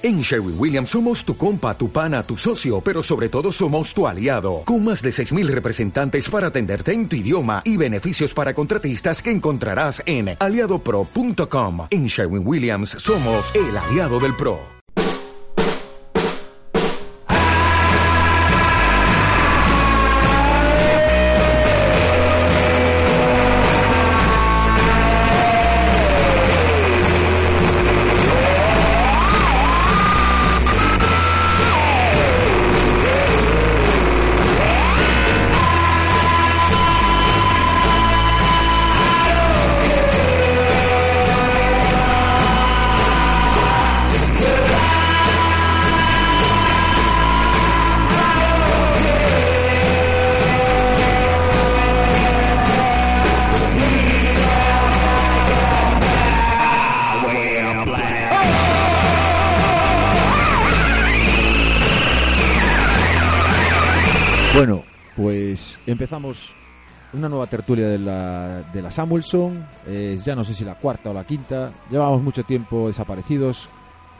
En Sherwin Williams somos tu compa, tu pana, tu socio, pero sobre todo somos tu aliado, con más de 6.000 representantes para atenderte en tu idioma y beneficios para contratistas que encontrarás en aliadopro.com. En Sherwin Williams somos el aliado del PRO. Empezamos una nueva tertulia de la, de la Samuelson. Es ya no sé si la cuarta o la quinta. Llevamos mucho tiempo desaparecidos,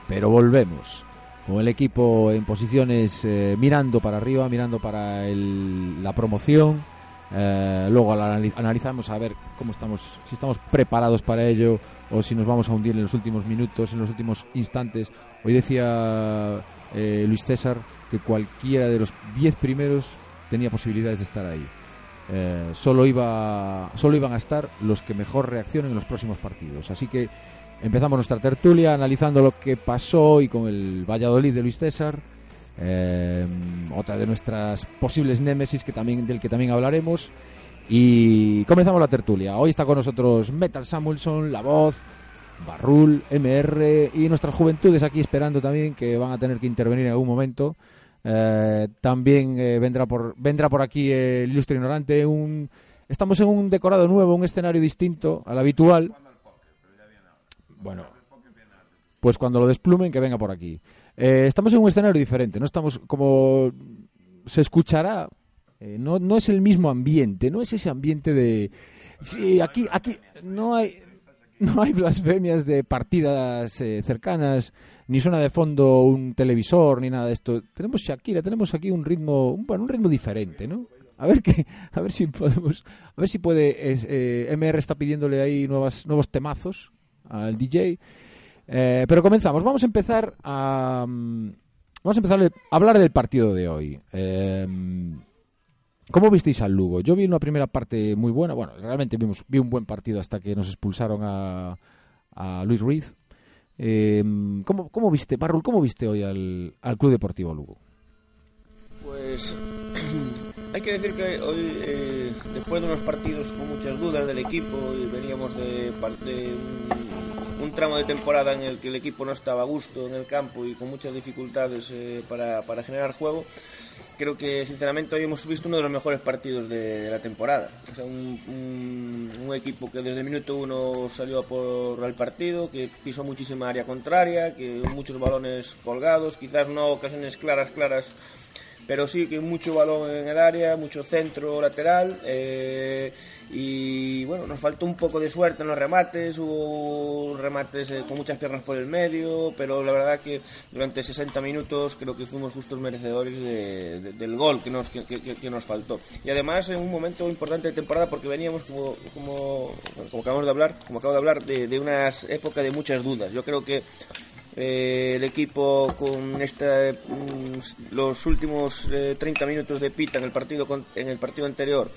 pero volvemos. Con el equipo en posiciones eh, mirando para arriba, mirando para el- la promoción. Eh, luego anali- analizamos a ver cómo estamos, si estamos preparados para ello o si nos vamos a hundir en los últimos minutos, en los últimos instantes. Hoy decía eh, Luis César que cualquiera de los 10 primeros tenía posibilidades de estar ahí. Eh, solo, iba, solo iban a estar los que mejor reaccionen en los próximos partidos. Así que empezamos nuestra tertulia analizando lo que pasó hoy con el Valladolid de Luis César. Eh, otra de nuestras posibles némesis que también, del que también hablaremos. Y comenzamos la tertulia. Hoy está con nosotros Metal Samuelson, La Voz, Barrul, MR y nuestras juventudes aquí esperando también que van a tener que intervenir en algún momento. Eh, también eh, vendrá por vendrá por aquí el ilustre ignorante. Un, estamos en un decorado nuevo, un escenario distinto al habitual. Bueno, pues cuando lo desplumen que venga por aquí. Eh, estamos en un escenario diferente. No estamos como se escuchará. eh, no, no es el mismo ambiente, no es ese ambiente de sí aquí aquí no hay no hay blasfemias de partidas eh, cercanas, ni suena de fondo un televisor, ni nada de esto. Tenemos Shakira, tenemos aquí un ritmo, un, bueno, un ritmo diferente, ¿no? A ver que, a ver si podemos, a ver si puede. eh, MR está pidiéndole ahí nuevas, nuevos temazos al DJ. Eh, pero comenzamos. Vamos a empezar a, mm, vamos a empezar a hablar del partido de hoy. Eh, ¿Cómo visteis al Lugo? Yo vi una primera parte muy buena. Bueno, realmente vimos, vi un buen partido hasta que nos expulsaron a, a Luis Ruiz. Eh, ¿cómo, ¿Cómo viste, Barrul, cómo viste hoy al, al Club Deportivo Lugo? Pues hay que decir que hoy, eh, después de unos partidos con muchas dudas del equipo y veníamos de, de un, un tramo de temporada en el que el equipo no estaba a gusto en el campo y con muchas dificultades eh, para, para generar juego, creo que sinceramente hoy hemos visto uno de los mejores partidos de, la temporada. O sea, un equipo que desde el minuto uno salió a por el partido, que pisó muchísima área contraria, que muchos balones colgados, quizás no ocasiones claras, claras pero sí que mucho balón en el área, mucho centro lateral eh, y bueno, nos faltó un poco de suerte en los remates, hubo remates eh, con muchas piernas por el medio, pero la verdad que durante 60 minutos creo que fuimos justos merecedores de- de- del gol que nos, que, nos faltó. Y además en un momento importante de temporada porque veníamos como, acabamos de hablar, como acabo de hablar, de, de una época de muchas dudas. Yo creo que eh, el equipo con esta, mm, los últimos eh, 30 minutos de pita en el partido con- en el partido anterior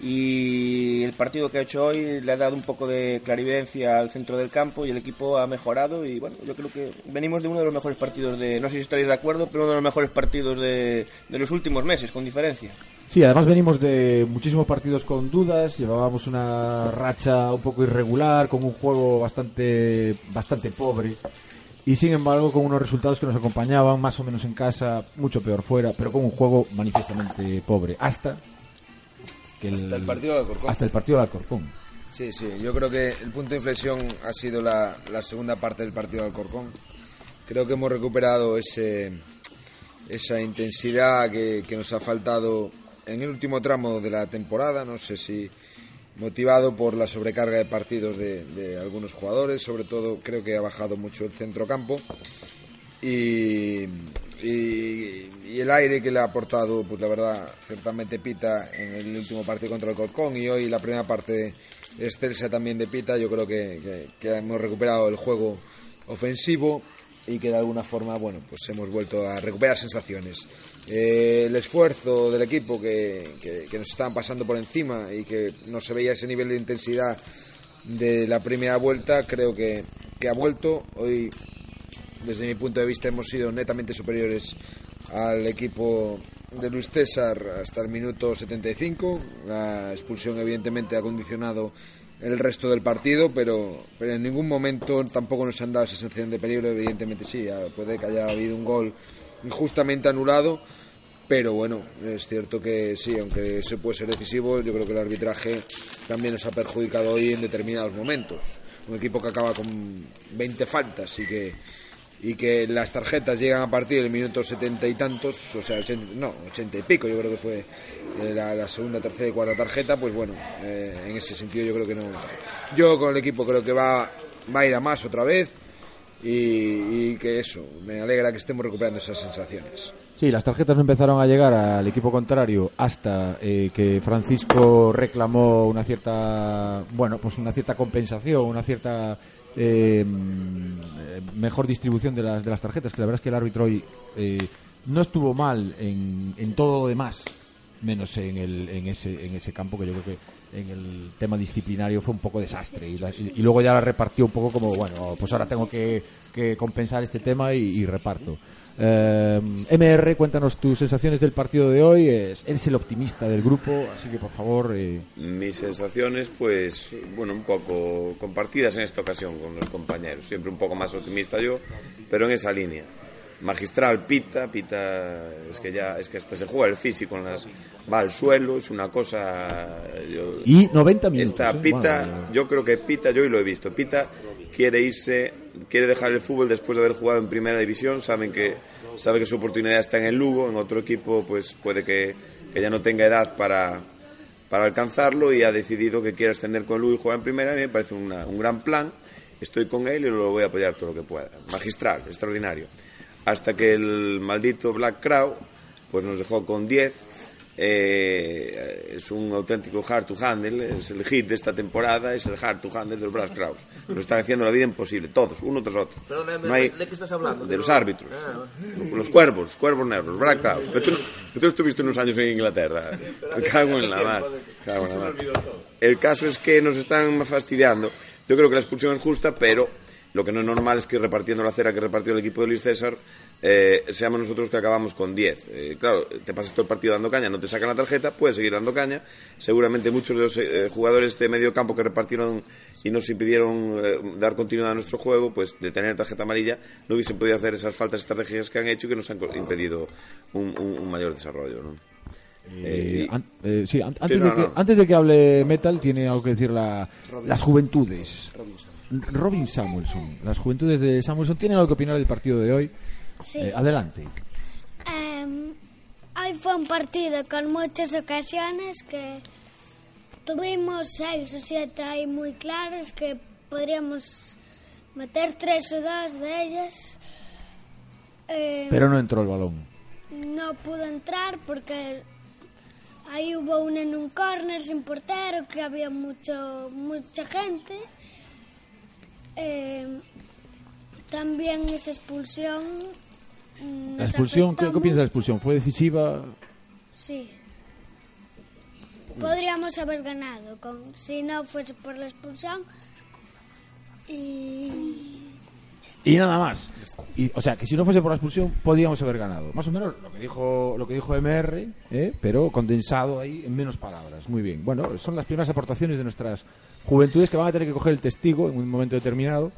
y el partido que ha hecho hoy le ha dado un poco de clarividencia al centro del campo y el equipo ha mejorado y bueno, yo creo que venimos de uno de los mejores partidos de, no sé si estaréis de acuerdo, pero uno de los mejores partidos de, de los últimos meses, con diferencia. Sí, además venimos de muchísimos partidos con dudas, llevábamos una racha un poco irregular, con un juego bastante, bastante pobre. Y sin embargo, con unos resultados que nos acompañaban, más o menos en casa, mucho peor fuera, pero con un juego manifiestamente pobre. Hasta que el, Hasta el partido de Alcorcón. Hasta el partido de Alcorcón. Sí, sí, yo creo que el punto de inflexión ha sido la, la segunda parte del partido de Alcorcón. Creo que hemos recuperado ese, esa intensidad que, que nos ha faltado en el último tramo de la temporada. No sé si motivado por la sobrecarga de partidos de, de algunos jugadores, sobre todo creo que ha bajado mucho el centrocampo. y, y, el aire que le ha aportado, pues la verdad, ciertamente Pita en el último partido contra el Colcón y hoy la primera parte excelsa también de Pita, yo creo que, hemos recuperado el juego ofensivo y que de alguna forma, bueno, pues hemos vuelto a recuperar sensaciones. Eh, el esfuerzo del equipo que, que, nos estaban pasando por encima y que no se veía ese nivel de intensidad de la primera vuelta, creo que, que ha vuelto. Hoy desde mi punto de vista hemos sido netamente superiores al equipo de Luis César hasta el minuto 75. La expulsión evidentemente ha condicionado el resto del partido, pero, pero en ningún momento tampoco nos han dado esa sensación de peligro. Evidentemente sí, puede que haya habido un gol injustamente anulado, pero bueno, es cierto que sí, aunque eso puede ser decisivo, yo creo que el arbitraje también nos ha perjudicado hoy en determinados momentos. Un equipo que acaba con 20 faltas y que y que las tarjetas llegan a partir del minuto setenta y tantos, o sea, no, ochenta y pico, yo creo que fue eh, la, segunda, tercera y cuarta tarjeta, pues bueno, eh, en ese sentido yo creo que no. Yo con el equipo creo que va, va a ir a más otra vez y, que eso, me alegra que estemos recuperando esas sensaciones. Sí, las tarjetas no empezaron a llegar al equipo contrario hasta eh, que Francisco reclamó una cierta, bueno, pues una cierta compensación, una cierta eh, mejor distribución de las, de las tarjetas, que la verdad es que el árbitro hoy eh, no estuvo mal en, en todo lo demás, menos en, el, en, ese, en ese campo que yo creo que en el tema disciplinario fue un poco desastre y, y, luego ya la repartió un poco como, bueno, pues ahora tengo que, que compensar este tema y reparto. Eh, MR, cuéntanos tus sensaciones del partido de hoy. Eres el optimista del grupo, así que por favor. Eh... Mis sensaciones, pues, bueno, un poco compartidas en esta ocasión con los compañeros. Siempre un poco más optimista yo, pero en esa línea. Magistral Pita, Pita es que ya es que hasta se juega el físico en las va al suelo, es una cosa y 90 minutos. Esta ¿eh? Pita, yo creo que Pita yo hoy lo he visto. Pita quiere irse, quiere dejar el fútbol después de haber jugado en primera división, saben que sabe que su oportunidad está en el Lugo, en otro equipo pues puede que, ya no tenga edad para, para alcanzarlo y ha decidido que quiere ascender con el Lugo y jugar en primera, a mí me parece un gran plan, estoy con él y lo voy a apoyar todo lo que pueda, magistral, extraordinario. Hasta que el maldito Black Crow pues nos dejó con 10 eh, es un auténtico hard to handle, es el hit de esta temporada, es el hard to handle de los Brass Kraus. Nos están haciendo la vida imposible, todos, uno tras otro. ¿de qué estás hablando? De los árbitros, ah, los cuervos, cuervos negros, los Black Kraus. Pero tú, estuviste unos años en Inglaterra, cago en la mar. El caso es que nos están fastidiando. Yo creo que la expulsión es justa, pero lo que no es normal es que repartiendo la cera que repartió el equipo de Luis César eh, seamos nosotros que acabamos con 10. Eh, claro, te pasas todo el partido dando caña, no te sacan la tarjeta, puedes seguir dando caña. Seguramente muchos de los eh, jugadores de medio campo que repartieron y nos impidieron dar continuidad a nuestro juego, pues de tener tarjeta amarilla, no hubiesen podido hacer esas faltas estratégicas que han hecho y que nos han impedido un, mayor desarrollo. sí, antes, de que, antes de que hable Metal, tiene algo que decir la, las juventudes. Robin Samuelson. Las juventudes de Samuelson tienen algo que opinar del partido de hoy. Sí. Eh, adelante. hoy fue un partido con muchas ocasiones que tuvimos seis o siete ahí muy claras que podríamos meter tres o dos de ellas. Em, Pero no entró el balón. No pudo entrar porque ahí hubo una en un corner sin portero que había mucho mucha gente. Eh, también esa expulsión. Mm, ¿La expulsión? ¿qué, piensas de la expulsión? ¿Fue decisiva? Sí. Podríamos haber ganado con, si no fuese por la expulsión. Y. Y nada más. Y, o sea, que si no fuese por la expulsión, podríamos haber ganado. Más o menos lo que dijo, lo que dijo MR, ¿eh? pero condensado ahí en menos palabras. Muy bien. Bueno, son las primeras aportaciones de nuestras juventudes que van a tener que coger el testigo en un momento determinado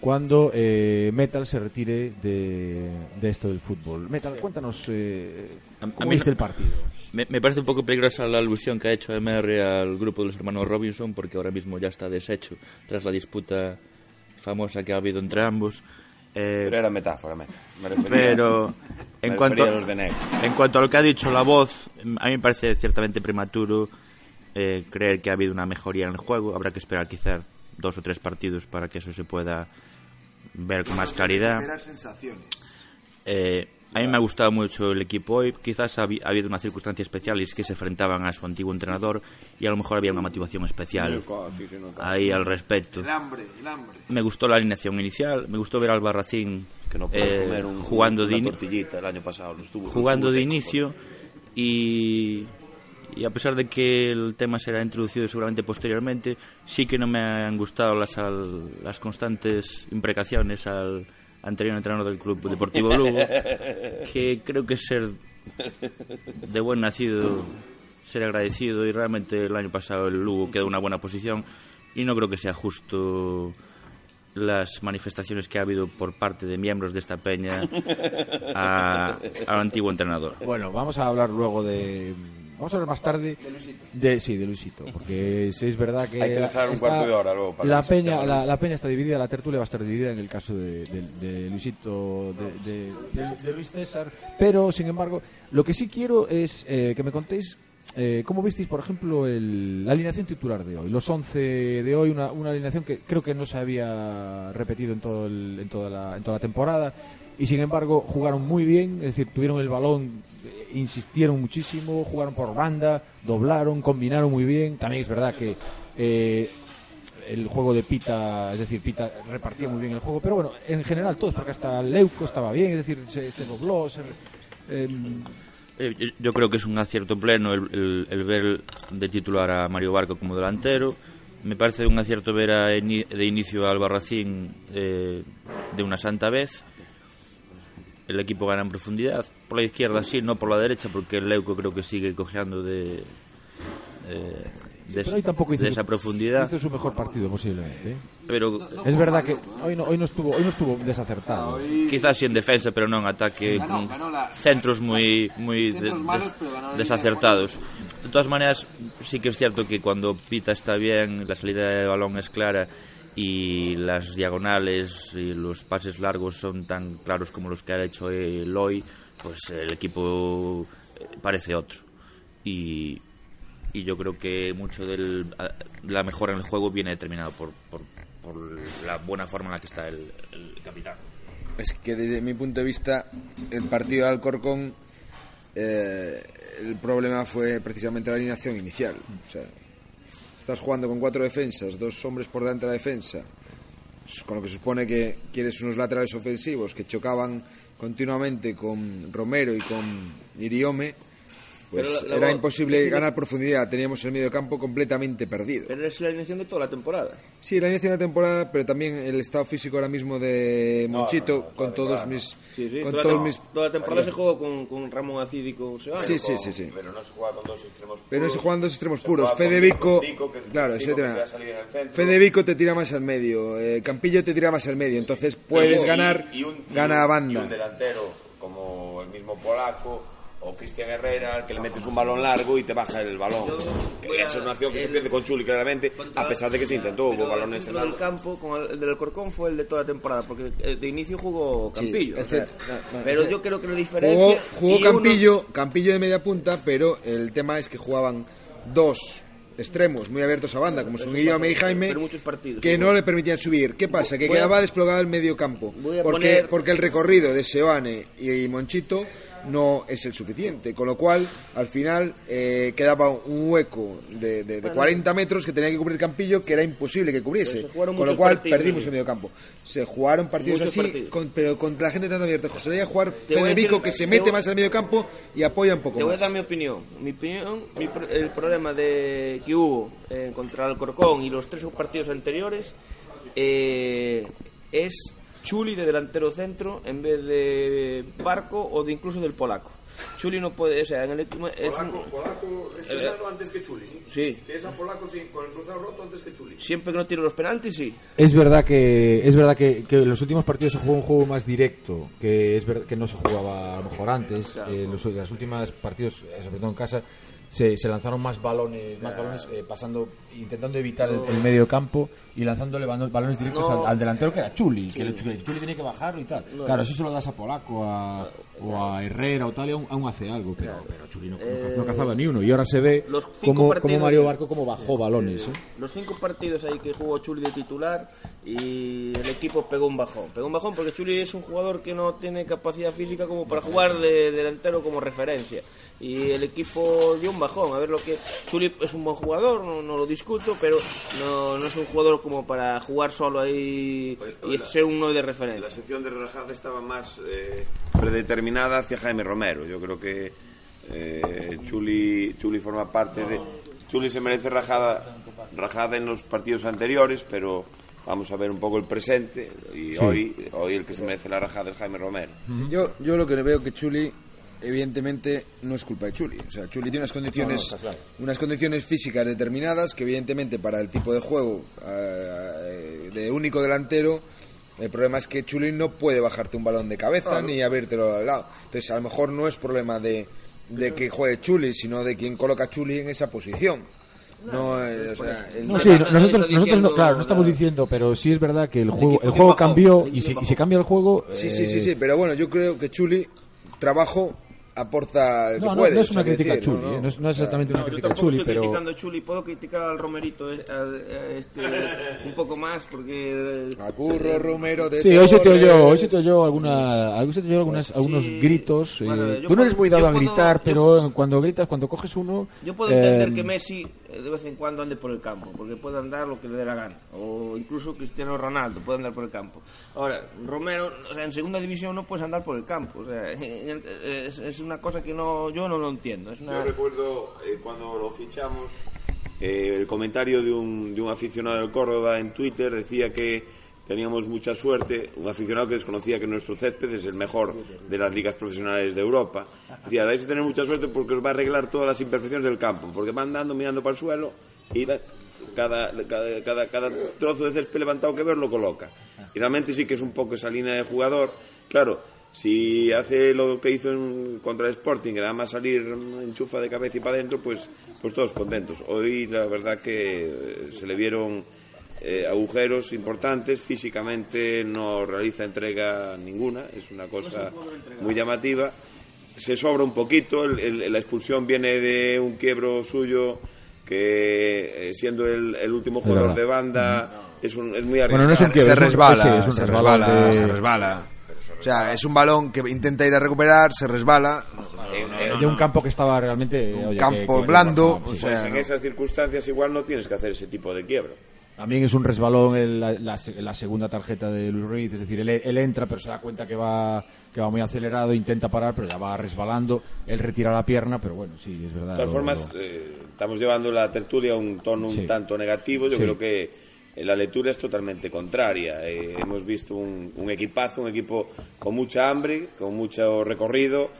cuando eh, Metal se retire de, esto del fútbol. Metal, cuéntanos eh, cómo viste el partido. Me, parece un poco peligrosa la alusión que ha hecho MR al grupo de los hermanos Robinson, porque ahora mismo ya está deshecho tras la disputa famosa que ha habido entre ambos. Eh, pero era metáfora, me, Pero en, cuanto, en cuanto a lo que ha dicho la voz, a mí me parece ciertamente prematuro eh, creer que ha habido una mejoría en el juego. Habrá que esperar quizá dos o tres partidos para que eso se pueda ver con más claridad. Eh, a mí me ha gustado mucho el equipo hoy. Quizás ha, habido una circunstancia especial y es que se enfrentaban a su antiguo entrenador y a lo mejor había una motivación especial ahí al respecto. Me gustó la alineación inicial, me gustó ver al Barracín eh, jugando de el año pasado, jugando de inicio y y a pesar de que el tema será introducido seguramente posteriormente, sí que no me han gustado las, las constantes imprecaciones al anterior entrenador del Club Deportivo Lugo, que creo que es ser de buen nacido, ser agradecido y realmente el año pasado el Lugo quedó en una buena posición y no creo que sea justo las manifestaciones que ha habido por parte de miembros de esta peña al antiguo entrenador. Bueno, vamos a hablar luego de Vamos a hablar más tarde de sí, de Luisito, porque es verdad que hay que dejar un cuarto de hora luego la peña la, peña está dividida, la tertulia va a estar dividida en el caso de, Luisito de, Luis César, pero sin embargo, lo que sí quiero es eh, que me contéis eh, ¿Cómo visteis, por ejemplo, la alineación titular de hoy? Los 11 de hoy, una, alineación que creo que no se había repetido en, todo en, toda la, en toda la temporada. Y sin embargo jugaron muy bien, es decir, tuvieron el balón insistieron muchísimo, jugaron por banda, doblaron, combinaron muy bien. También es verdad que eh, el juego de Pita, es decir, Pita repartía muy bien el juego, pero bueno, en general todos, porque hasta Leuco estaba bien, es decir, se, dobló. Em, eh, yo creo que es un acierto pleno el, ver de titular a Mario Barco como delantero. Me parece un acierto ver de inicio a Albarracín eh, de una santa vez el equipo gana en profundidad. Por la izquierda sí, no por la derecha, porque el Leuco creo que sigue cojeando de, de, tampoco esa profundidad. Hizo su mejor partido posiblemente. ¿eh? Pero es verdad que hoy no, hoy no estuvo hoy no estuvo desacertado. Quizás sí en defensa, pero no en ataque, con centros muy muy desacertados. De todas maneras, sí que es cierto que cuando Pita está bien, la salida de balón es clara y las diagonales y los pases largos son tan claros como los que ha hecho Eloy, pues el equipo eh, parece otro. Y, y yo creo que mucho de la mejora en el juego viene determinado por, por, la buena forma en la que está el, capitán. Es que desde mi punto de vista, el partido de Alcorcón, eh, el problema fue precisamente la alineación inicial. Estás jugando con cuatro defensas, dos hombres por delante de la defensa, con lo que supone que quieres unos laterales ofensivos que chocaban continuamente con Romero y con Iriome pues era imposible ganar profundidad. Teníamos el medio campo completamente perdido. Pero es la alineación de toda la temporada. Sí, la alineación de la temporada, pero también el estado físico ahora mismo de Monchito con todos mis. con toda, todos mis... toda la temporada se jugó con, con Ramón Acid y con. Sí, sí, sí, sí. Pero no se juega con dos extremos puros. Pero no se juegan dos extremos puros. Fede Vico. Claro, Fede Vico te tira más al medio. Eh, Campillo te tira más al medio. Entonces puedes ganar. gana a banda. Y un delantero como el mismo polaco o Cristian Herrera, que le metes un balón largo y te baja el balón. Que es una acción que se pierde con Chuli claramente, a pesar de que se intentó, hubo balones en el campo, con el, del Corcón fue el de toda la temporada, porque de inicio jugó Campillo. pero yo creo que la diferencia... Jugó, Campillo, Campillo de media punta, pero el tema es que jugaban dos extremos muy abiertos a banda, como son Guillermo y Jaime, que no le permitían subir. ¿Qué pasa? Que quedaba desplogado el medio campo. Porque, porque el recorrido de Seoane y Monchito no es el suficiente. Con lo cual, al final, eh, quedaba un hueco de, de, 40 metros que tenía que cubrir Campillo, que era imposible que cubriese. Con lo cual, perdimos el medio campo. Se jugaron partidos así, pero contra la gente tan abierta. José Leía jugar Vico, que se mete más al medio campo y apoya un poco te voy a dar mi opinión. Mi opinión, el problema de que hubo eh, contra el Corcón y los tres partidos anteriores eh, es Chuli de delantero centro en vez de Barco o de incluso del polaco. Chuli no puede, o sea, en el último es polaco, un, polaco eh, antes que Chuli. Sí. Que a polaco sí, con el cruzado roto antes que Chuli. Siempre que no tiro los penaltis, sí. Es verdad que es verdad que, que en los últimos partidos se jugó un juego más directo, que es verdad que no se jugaba a lo mejor antes. Eh, los, los últimos partidos, eh, sobre todo en casa, se, se lanzaron más balones, más balones eh, pasando, intentando evitar el, medio campo y lanzándole balones directos al, delantero que era Chuli, que el, Chuli, tenía que bajarlo y tal. claro, eso se lo das a Polaco a, o a Herrera o tal y aún, hace algo, pero, pero Chuli no, no, cazaba ni uno. Y ahora se ve como, como Mario Barco como bajó balones. ¿eh? Los cinco partidos ahí que jugó Chuli de titular y el equipo pegó un bajón. Pegó un bajón porque Chuli es un jugador que no tiene capacidad física como para jugar de delantero como referencia. Y el equipo dio un bajón. A ver lo que. Chuli es un buen jugador, no, lo discuto, pero no, no, es un jugador como para jugar solo ahí y ser uno de referencia. La sección de Rajada estaba más eh, predeterminada hacia Jaime Romero. Yo creo que eh, Chuli, Chuli forma parte de. Chuli se merece rajada, rajada en los partidos anteriores, pero vamos a ver un poco el presente y hoy, hoy el que se merece la rajada es Jaime Romero. Yo, yo lo que le veo que Chuli evidentemente no es culpa de Chuli. O sea, Chuli tiene unas condiciones, unas condiciones físicas determinadas que evidentemente para el tipo de juego eh, de único delantero, el problema es que Chuli no puede bajarte un balón de cabeza ni abrirtelo al lado. Entonces, a lo mejor no es problema de, de que juegue Chuli, sino de quien coloca a Chuli en esa posición. No, eh, o sea, no, sí, nosotros, nosotros no, claro, no estamos diciendo, pero sí es verdad que el juego, el juego cambió y si, y se cambia el juego. Sí, sí, sí, sí, pero bueno, yo creo que Chuli trabajo aporta no, no, No es una crítica a Chuli, no, es, no, es, exactamente una crítica a Chuli, estoy pero... criticando a Chuli, puedo criticar al Romerito eh, este, un poco más porque... A Curro Romero de Sí, hoy se te oyó, hoy se te oyó, alguna, hoy se te oyó algunas, algunos gritos. Eh, tú no eres muy dado a gritar, pero cuando gritas, cuando coges uno... Yo puedo entender eh, que Messi de vez en cuando ande por el campo, porque puede andar lo que le dé la gana, o incluso Cristiano Ronaldo puede andar por el campo. Ahora, Romero, en segunda división no puedes andar por el campo, es, una cosa que no yo no lo entiendo. Yo recuerdo eh, cuando lo fichamos, eh, el comentario de un, de un aficionado del Córdoba en Twitter decía que teníamos mucha suerte, un aficionado que desconocía que nuestro césped es el mejor de las ligas profesionales de Europa. Decía, dais a tener mucha suerte porque os va a arreglar todas las imperfecciones del campo, porque va andando mirando para el suelo y cada, cada, cada, cada trozo de césped levantado que ver lo coloca. Y realmente sí que es un poco esa línea de jugador. Claro, si hace lo que hizo en, contra el Sporting, que nada más salir enchufa de cabeza y para adentro, pues, pues todos contentos. Hoy la verdad que se le vieron eh, agujeros importantes, físicamente no realiza entrega ninguna, es una cosa muy llamativa. Se sobra un poquito, la expulsión viene de un quiebro suyo que eh, siendo el, último jugador de banda es, un, es muy arriesgado. se resbala, se resbala, se resbala. O sea, es un balón que intenta ir a recuperar, se resbala. de un campo que estaba realmente. Un campo blando. o sea, en esas circunstancias igual no tienes que hacer ese tipo de quiebro. También es un resbalón en la, segunda tarjeta de Luis Ruiz, es decir, él, entra pero se da cuenta que va que va muy acelerado, intenta parar pero ya va resbalando, él retira la pierna, pero bueno, sí, es verdad. De todas formas, eh, estamos llevando la tertulia a un tono un tanto negativo, yo creo que la lectura es totalmente contraria. Eh, hemos visto un, equipazo, un equipo con mucha hambre, con mucho recorrido,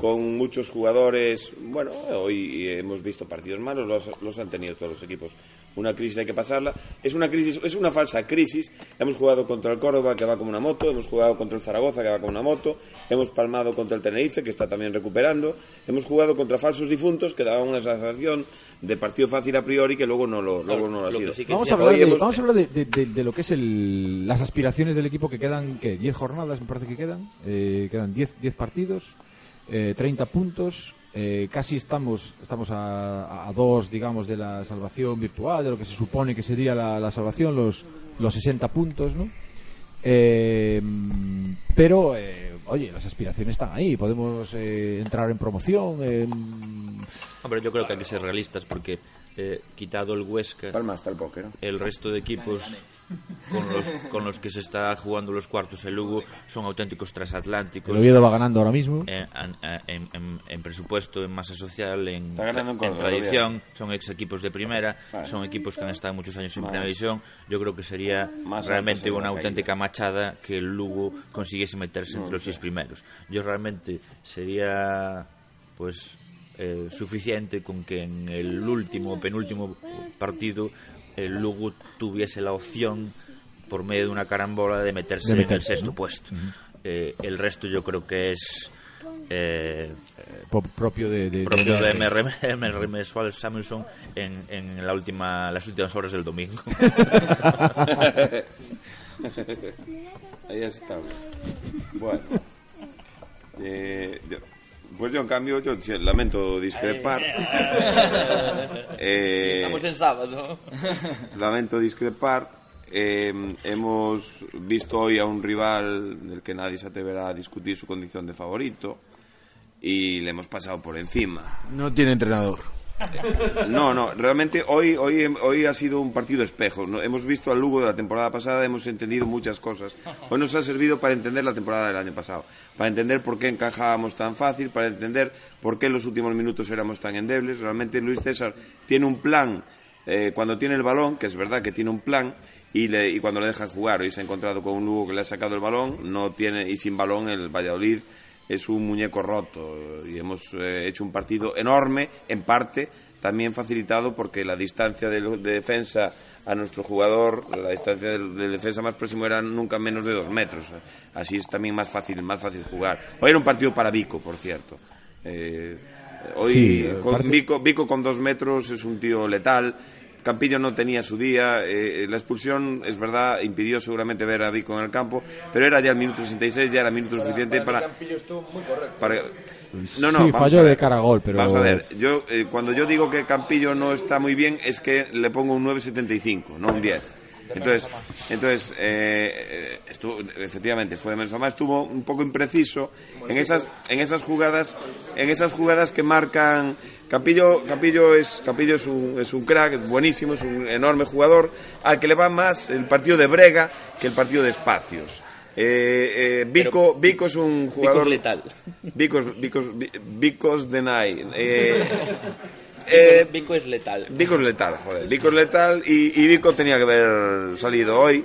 con muchos jugadores. Bueno, hoy hemos visto partidos malos, los, los, han tenido todos los equipos. Una crisis hay que pasarla. Es una crisis, es una falsa crisis. Hemos jugado contra el Córdoba que va como una moto, hemos jugado contra el Zaragoza que va como una moto, hemos palmado contra el Tenerife que está también recuperando, hemos jugado contra falsos difuntos que daban una sensación de partido fácil a priori que luego no lo, luego no lo ha sido. vamos, a hablar de, vamos a hablar de, lo que es el, las aspiraciones del equipo que quedan, que 10 jornadas me parece que quedan, eh, quedan 10, 10 partidos, eh, 30 puntos, eh, casi estamos estamos a, a, dos digamos de la salvación virtual de lo que se supone que sería la, la salvación los los 60 puntos no eh, pero eh, oye las aspiraciones están ahí podemos eh, entrar en promoción Hombre, yo creo que hay que ser realistas porque eh, quitado el Huesca, Palma está el, póker, el resto de equipos con los, con los que se está jugando los cuartos el Lugo son auténticos transatlánticos. El Oviedo va ganando ahora mismo. Eh, en, presupuesto, en masa social, en, tradición, son ex equipos de primera, son equipos que han estado muchos años en primera división. Yo creo que sería realmente una auténtica machada que el Lugo consiguiese meterse entre los seis primeros. Yo realmente sería pues eh, suficiente con que en el último o penúltimo partido el Lugo tuviese la opción por medio de una carambola de meterse, en el sexto puesto. Eh, el resto yo creo que es eh, propio de, de, propio de, MRM, Samuelson en, en la última, las últimas horas del domingo. Ahí está. Bueno. Eh, pues yo, en cambio, yo lamento discrepar. Eh, Estamos en sábado. Lamento discrepar. eh, hemos visto hoy a un rival del que nadie se atreverá a discutir su condición de favorito y le hemos pasado por encima. No tiene entrenador. No, no, realmente hoy, hoy, hoy ha sido un partido espejo. Hemos visto al Lugo de la temporada pasada, hemos entendido muchas cosas. Hoy nos ha servido para entender la temporada del año pasado, para entender por qué encajábamos tan fácil, para entender por qué en los últimos minutos éramos tan endebles. Realmente Luis César tiene un plan eh, cuando tiene el balón, que es verdad que tiene un plan, y, le- y cuando le deja jugar. Hoy se ha encontrado con un Lugo que le ha sacado el balón, no tiene y sin balón el Valladolid es un muñeco roto y hemos eh, hecho un partido enorme, en parte también facilitado porque la distancia de, de defensa a nuestro jugador, la distancia de, de defensa más próximo era nunca menos de dos metros. Así es también más fácil, más fácil jugar. Hoy era un partido para Vico, por cierto. Eh, hoy Sí, con parte- Vico, Vico con dos metros es un tío letal. Campillo no tenía su día. eh, la expulsión, es verdad, impidió seguramente ver a Vico en el campo, pero era ya el minuto 66, ya era minuto suficiente para. para- no, no, Sí, ver. de cara a gol, pero- Vamos a ver, yo, eh, cuando yo digo que Campillo no está muy bien, es que le pongo un 9.75, no un 10. Entonces, entonces eh, estuvo, efectivamente, fue de menos a más, estuvo un poco impreciso en esas, en esas jugadas, en esas jugadas que marcan Campillo, Campillo es, Campillo es un, es un crack, es buenísimo, es un enorme jugador, al que le va más el partido de Brega que el partido de espacios. Eh, eh, Vico, Vico es un jugador letal. Vicos, Vicos, Vicos de. Eh, eh, Vico es letal. Vico es letal, joder. Vico es letal y, y Vico tenía que haber salido hoy.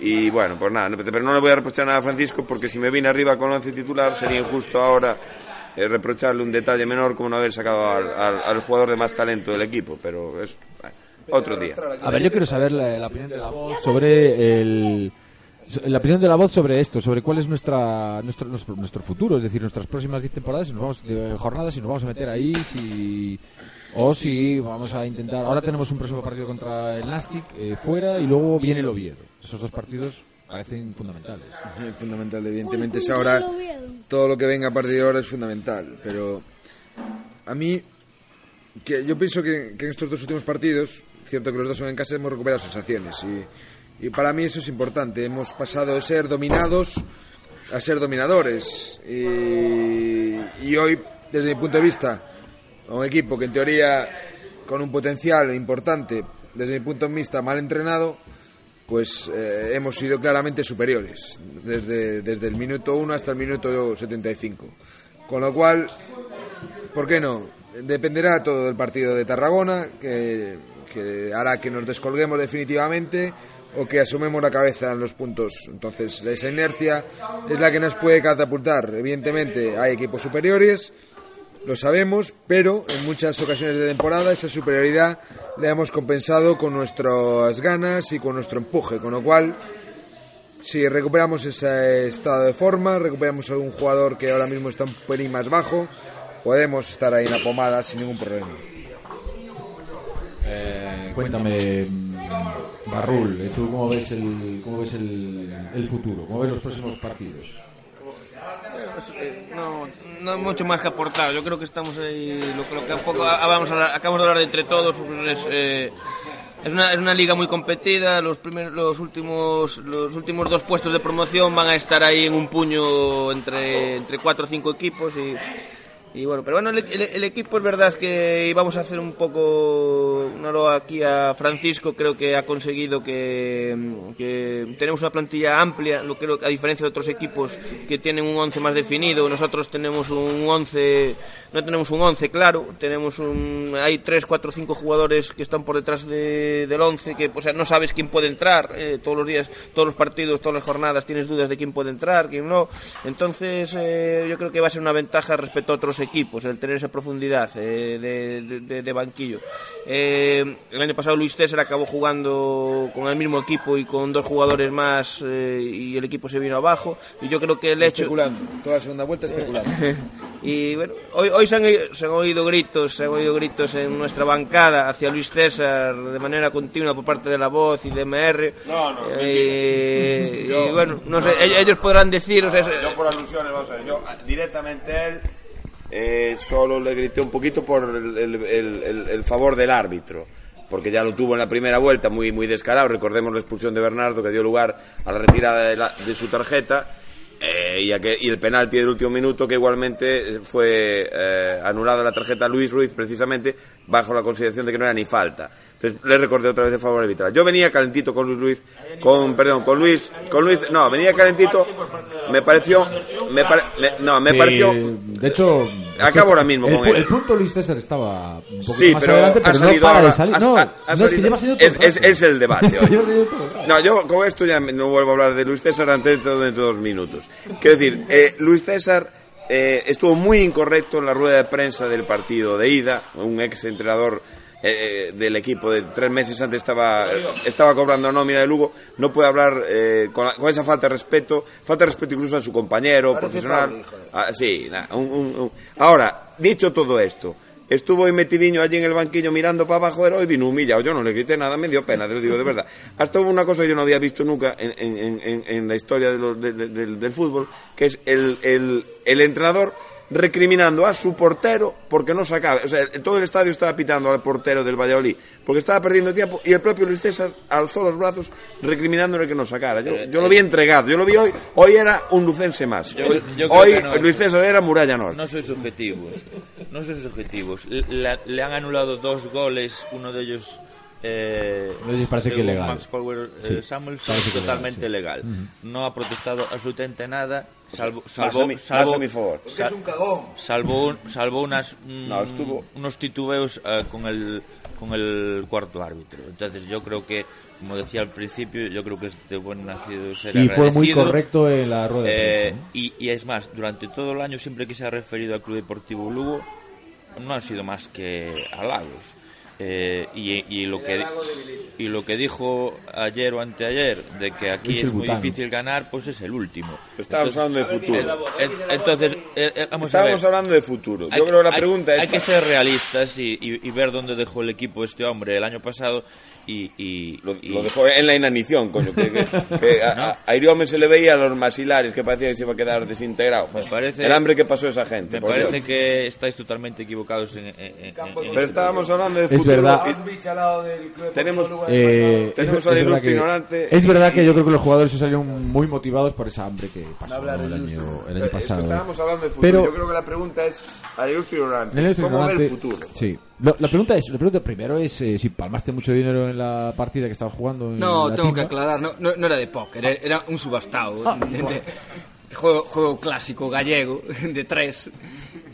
Y bueno, pues nada, pero no le voy a reprochar nada a Francisco porque si me vine arriba con 11 titular sería injusto ahora eh, reprocharle un detalle menor como no haber sacado al, al- al jugador de más talento del equipo, pero es bueno, otro día. A ver, yo quiero saber la, opinión de la voz sobre el la opinión de la voz sobre esto, sobre cuál es nuestra nuestro nuestro, nuestro futuro, es decir, nuestras próximas 10 temporadas, si nos vamos de jornadas, si nos vamos a meter ahí, si o si vamos a intentar. Ahora tenemos un próximo partido contra el Nastic eh, fuera y luego viene el Oviedo. Esos dos partidos parecen fundamentales. Es fundamental, evidentemente Uy, es ahora todo lo que venga a partir de ahora es fundamental, pero a mí que yo pienso que, que en estos dos últimos partidos, cierto que los dos son en casa, hemos recuperado sensaciones y, y para mí eso es importante. Hemos pasado de ser dominados a ser dominadores y, y hoy, desde mi punto de vista, a un equipo que en teoría con un potencial importante, desde mi punto de vista mal entrenado, pues eh, hemos sido claramente superiores desde, desde el minuto 1 hasta el minuto 75. Con lo cual, ¿por qué no? Dependerá todo del partido de Tarragona, que, hará que nos descolguemos definitivamente o que asumemos la cabeza en los puntos. Entonces, esa inercia es la que nos puede catapultar. Evidentemente, hay equipos superiores, lo sabemos, pero en muchas ocasiones de temporada esa superioridad la hemos compensado con nuestras ganas y con nuestro empuje, con lo cual si recuperamos ese estado de forma, recuperamos a un jugador que ahora mismo está un pelín más bajo, podemos estar ahí en la pomada sin ningún problema. Cuéntame, mm, Barrul, ¿eh? ¿tú cómo ves el cómo ves el, el futuro? ¿Cómo ves los próximos partidos? Pues, eh, no, no mucho más que aportar. Yo creo que estamos ahí. Lo, lo que poco ah, acabamos de hablar de entre todos. Es, eh, es, una, es una liga muy competida. Los, primeros, los, últimos, los últimos dos puestos de promoción van a estar ahí en un puño entre, entre cuatro o cinco equipos. Y, y bueno, pero bueno, el, el- el equipo es verdad que vamos a hacer un poco una loa aquí a Francisco. Creo que ha conseguido que, que tenemos una plantilla amplia, lo creo a diferencia de otros equipos que tienen un 11 más definido. Nosotros tenemos un 11, no tenemos un 11 claro, tenemos un, hay 3, 4, 5 jugadores que están por detrás de- del 11 que o sea, no sabes quién puede entrar. eh, todos los días, todos los partidos, todas las jornadas tienes dudas de quién puede entrar, quién no. Entonces, eh, yo creo que va a ser una ventaja respecto a otros equipos, el tener esa profundidad eh, de, de- de- de banquillo. Eh, el año pasado Luis César acabó jugando con el mismo equipo y con dos jugadores más eh, y el equipo se vino abajo. Y yo creo que el hecho... Especulando, toda la segunda vuelta especulando. y bueno, hoy, hoy se, han, se han oído gritos, se han oído gritos en nuestra bancada hacia Luis César de manera continua por parte de la voz y de MR. No, no, Eh, y bueno, no sé, ellos- ellos podrán decir, o sea, Yo por alusiones, vamos a ver, yo directamente él eh, solo le grité un poquito por el, favor del árbitro. porque ya lo tuvo en la primera vuelta muy, muy descarado. Recordemos la expulsión de Bernardo que dio lugar a la retirada de, la- de su tarjeta eh, y, a que- y el penalti del último minuto que igualmente fue eh, anulada la tarjeta Luis Ruiz precisamente bajo la consideración de que no era ni falta. Entonces le recordé otra vez el favor arbitral. Yo venía calentito con Luis Luis, con perdón, con Luis, con Luis, no, venía calentito. Me pareció, me pare- me- no, me pareció. De hecho, Acabo ahora mismo el, con él. el punto Luis César estaba un poco Sí, más pero adelante, ha pero no para de salir. no, no es que salido- lleva saliendo todo es, el es, rato. es el debate. No, yo con esto ya no vuelvo a hablar de Luis César antes dentro de dos minutos. Quiero decir, eh, Luis César eh, estuvo muy incorrecto en la rueda de prensa del partido de ida, un ex entrenador eh, del equipo de tres meses antes estaba, estaba cobrando nómina de Lugo, no puede hablar eh, con, la- con esa falta de respeto, falta de respeto incluso a su compañero profesional. Ah, sí, un- un- un- Ahora, dicho todo esto, Estuvo ahí metidiño allí en el banquillo mirando para abajo de hoy vino humillado. Yo no le grité nada, me dio pena, te lo digo de verdad. Hasta hubo una cosa que yo no había visto nunca en, en- en- en la historia de los- de- de- del, del fútbol, que es el, el, el entrenador recriminando a su portero porque no sacaba. O sea, todo el estadio estaba pitando al portero del Valladolid porque estaba perdiendo tiempo y el propio Luis César alzó los brazos recriminándole que no sacara. Yo, yo lo vi entregado, yo lo vi hoy. Hoy era un lucense más. Yo- Hoy, yo creo hoy que no. Luis César era Muralla Norte. No sois objetivos. No sois objetivos. Le, le han anulado dos goles, uno de ellos. Eh, Uno de ellos parece que legal. Max Power eh, Sí, Samuelson, parece que totalmente legal, legal. No ha protestado absolutamente nada, salvo, salvo, mi- salvo, mi favor. es un cagón. salvo, un- salvo unas, mm, No, estuvo- unos titubeos eh, con el con el cuarto árbitro. Entonces yo creo que, como decía al principio, yo creo que es de buen nacido ser Y fue muy correcto en la rueda de Eh, prensa. ¿no? y, y es más, durante todo el año, siempre que se ha referido al Club Deportivo Lugo, no han sido más que halagos. Eh, y, y lo que y lo que dijo ayer o anteayer de que aquí Es muy difícil ganar, pues es el último. Estábamos hablando de futuro. entonces, eh, eh, Estábamos ver. hablando de futuro. Hay Yo que- creo que la hay- pregunta es... Hay que ser realistas y, y- y ver dónde dejó el equipo este hombre el año pasado y... y- Lo, y- lo dejó en la inanición, coño. Que, que- que a, a- a Iriome se le veía los masilares que parecía que se iba a quedar desintegrado. Me parece- El hambre que pasó esa gente. Me parece Dios. que estáis totalmente equivocados en... en- en- en- Pero estábamos hablando de Es futuro. Verdad. Tenemos- Eh, Tenemos es, es verdad que, ignorante. es verdad que yo creo que los jugadores se salieron muy motivados por esa hambre que pasó ¿no? el, año, el año Es que pasado. estábamos hablando de futuro. Pero- Yo creo que la pregunta es al ilustre ignorante. ¿Cómo ve el ignorante- futuro? Sí. Lo- la pregunta es, la pregunta primero es eh, si palmaste mucho dinero en la partida que estabas jugando. en No, la tengo que aclarar, no, no, no era de póker, era- era un subastado. Ah, de- de- juego, juego clásico gallego de tres.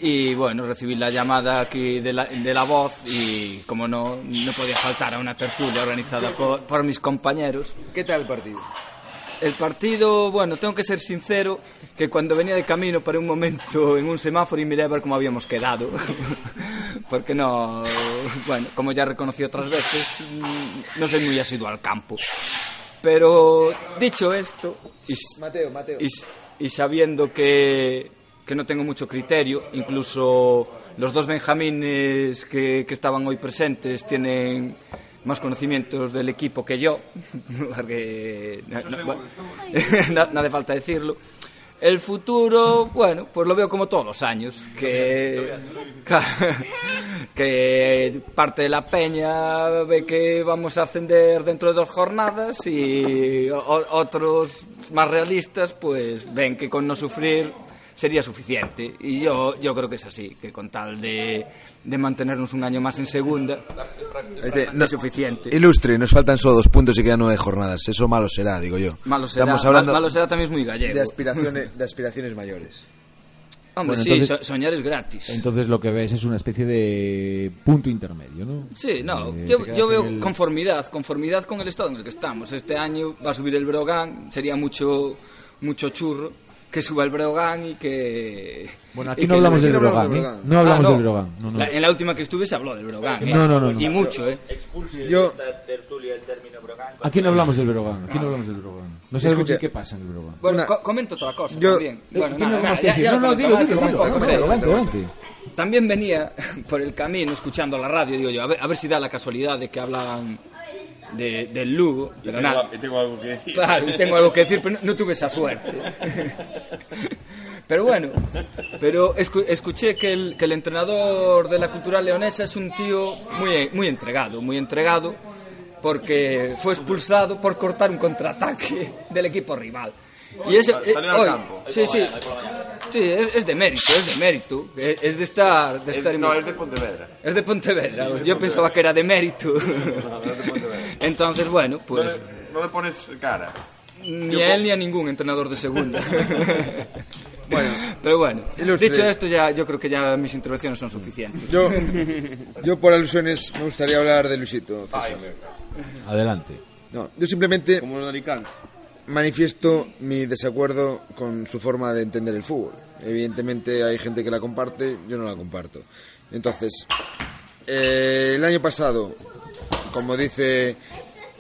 Y bueno, recibí la llamada aquí de la, de la voz y como no, no podía faltar a una tertulia organizada por, por mis compañeros. ¿Qué tal el partido? El partido, bueno, tengo que ser sincero, que cuando venía de camino para un momento en un semáforo y miré a ver cómo habíamos quedado. Porque no, bueno, como ya reconocí otras veces, mm, no soy muy asiduo al campo. Pero dicho esto, y, Mateo, Mateo. y, y sabiendo que, que no tengo mucho criterio, incluso los dos benjamines que, que estaban hoy presentes tienen más conocimientos del equipo que yo, porque no, no- no- no hace falta decirlo. El futuro, bueno, pues lo veo como todos los años, que, que parte de la peña ve que vamos a ascender dentro de dos jornadas y otros más realistas pues ven que con no sufrir sería suficiente. Y yo, yo creo que es así, que con tal de, de mantenernos un año más en segunda Este, no es suficiente. Ilustre, nos faltan solo dos puntos y quedan nueve jornadas. Eso malo será, digo yo. Malo será, Estamos hablando malo será también es muy gallego. de aspiraciones, de aspiraciones mayores. Hombre, Bueno, sí, entonces- so- soñar es gratis. Entonces lo que ves es una especie de punto intermedio, ¿no? Sí, no, Eh, yo, yo veo el- conformidad, conformidad con el estado en el que estamos. Este año va a subir el Brogan, sería mucho mucho churro que suba el Brogan y que... Bueno, aquí que no hablamos del no hablamos Brogan, del ¿eh? No hablamos Ah, no. del Brogan. No, no. La- en la última que estuve se habló del Brogan. ¿eh? No, no, no. Y mucho, ¿eh? Yo, Aquí no hablamos del Brogan. Aquí no hablamos del Brogan. No sabemos Escucha. qué pasa en el Brogan. Bueno, co- comento otra cosa Yo- también. Eh, Bueno, nada, nada, ya- ya No, no, dilo, dilo, dilo. También venía por el camino escuchando la radio, digo yo, a ver, a ver si da la casualidad de que hablan de, del Lugo. Pero nada. tengo algo que decir. Claro, y tengo algo que decir, pero no, no tuve esa suerte. Pero bueno, pero escu- escuché que el, que el entrenador de la Cultural Leonesa es un tío muy, muy entregado, muy entregado, porque fue expulsado por cortar un contraataque del equipo rival. Y eso, eh, hoy- sí, sí, sí, es, es de mérito, es de mérito, es, es de estar, de estar en- no, es de Pontevedra. es de Pontevedra. Yo pensaba que era de mérito. Entonces, bueno, No pues le, no le pones cara. ni a él ni a ningún entrenador de segunda. Bueno, Pero bueno, Ilustre. dicho esto, ya yo creo que ya mis intervenciones son suficientes. yo, yo por alusiones me gustaría hablar de Luisito. César. Adelante. No, yo simplemente Como los de Alicante. Manifiesto mi desacuerdo con su forma de entender el fútbol. Evidentemente hay gente que la comparte, yo no la comparto. Entonces, eh, el año pasado, como dice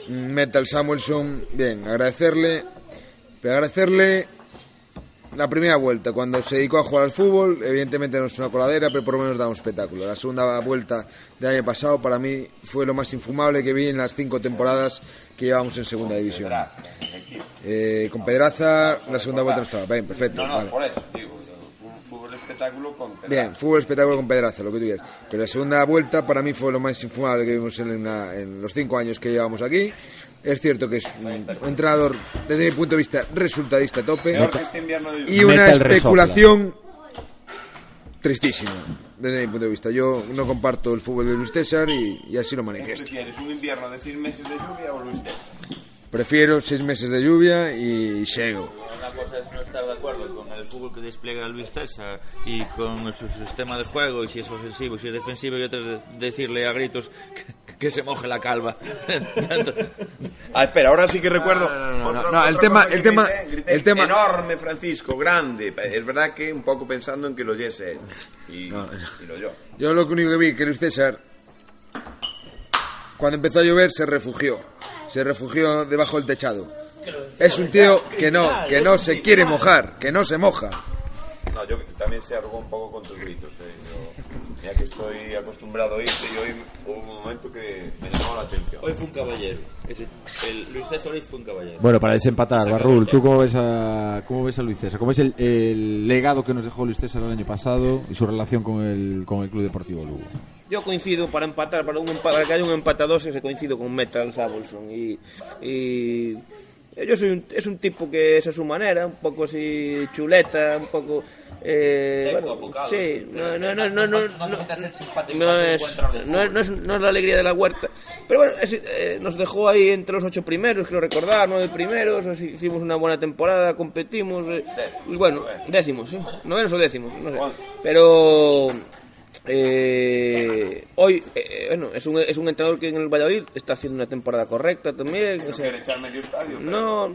Metal Samuelson, bien, agradecerle, pero agradecerle la primera vuelta, cuando se dedicó a jugar al fútbol, evidentemente no es una coladera, pero por lo menos da un espectáculo. La segunda vuelta del año pasado para mí fue lo más infumable que vi en las cinco temporadas que llevamos en segunda división. Eh, con Pedraza, la segunda vuelta no estaba. Bien, perfecto. No, no, vale. por eso, digo, un fútbol espectáculo con Bien, fútbol espectáculo con Pedraza, lo que tú digas. Pero la segunda vuelta para mí fue lo más infumable que vimos en, la- en los cinco años que llevamos aquí. Es cierto que es un entrenador, desde mi punto de vista, resultadista a tope. Este Y una especulación tristísima, desde mi punto de vista. Yo no comparto el fútbol de Luis César y, y así lo ¿Qué manifiesto. prefieres, un invierno de seis meses de lluvia o Luis César? Prefiero seis meses de lluvia y llego. Una cosa es no estar de acuerdo con el fútbol que despliega Luis César y con su sistema de juego y si es ofensivo si es defensivo y de- decirle a gritos que, que se moje la calva. Ah, espera, ahora sí que recuerdo. No, no, no, otra- no, el tema- el tema- grité, grité, el tema- Enorme, Francisco, grande. Es verdad que un poco pensando en que lo oyese él. Y, y lo yo. Yo lo único que vi que Luis César, cuando empezó a llover, se refugió. Se refugió debajo del techado. Es un tío que no, que no se quiere mojar, que no se moja. No, yo también se arrugó un poco con tus gritos. Eh. Yo, mira que estoy acostumbrado a oírte y hoy hubo un momento que me llamó la atención. Hoy fue un caballero. Ese- el Luis César hoy fue un caballero. Bueno, para desempatar, Barrul, ¿tú cómo ves a, cómo ves a Luis César? ¿Cómo es el, el legado que nos dejó Luis César el año pasado y su relación con el, con el Club Deportivo Lugo? Yo coincido para empatar, para, un para que haya un dos, se coincido con Metal Samuelson. Y, y yo soy un, es un tipo que es a su manera, un poco así chuleta, un poco. Eh, Seco, bueno, sí, no, no, no, no, no, No no es, no, es, no, es, no es la alegría de la huerta. Pero bueno, es- eh, nos dejó ahí entre los ocho primeros, creo recordar, nueve primeros, así, hicimos una buena temporada, competimos. eh, y bueno, décimos, ¿sí? Novenos o décimos, no sé. Pero eh, hoy, eh, bueno, es un, es un entrenador que en el Valladolid está haciendo una temporada correcta también. o No sea, quiere echar medio estadio. pero- no,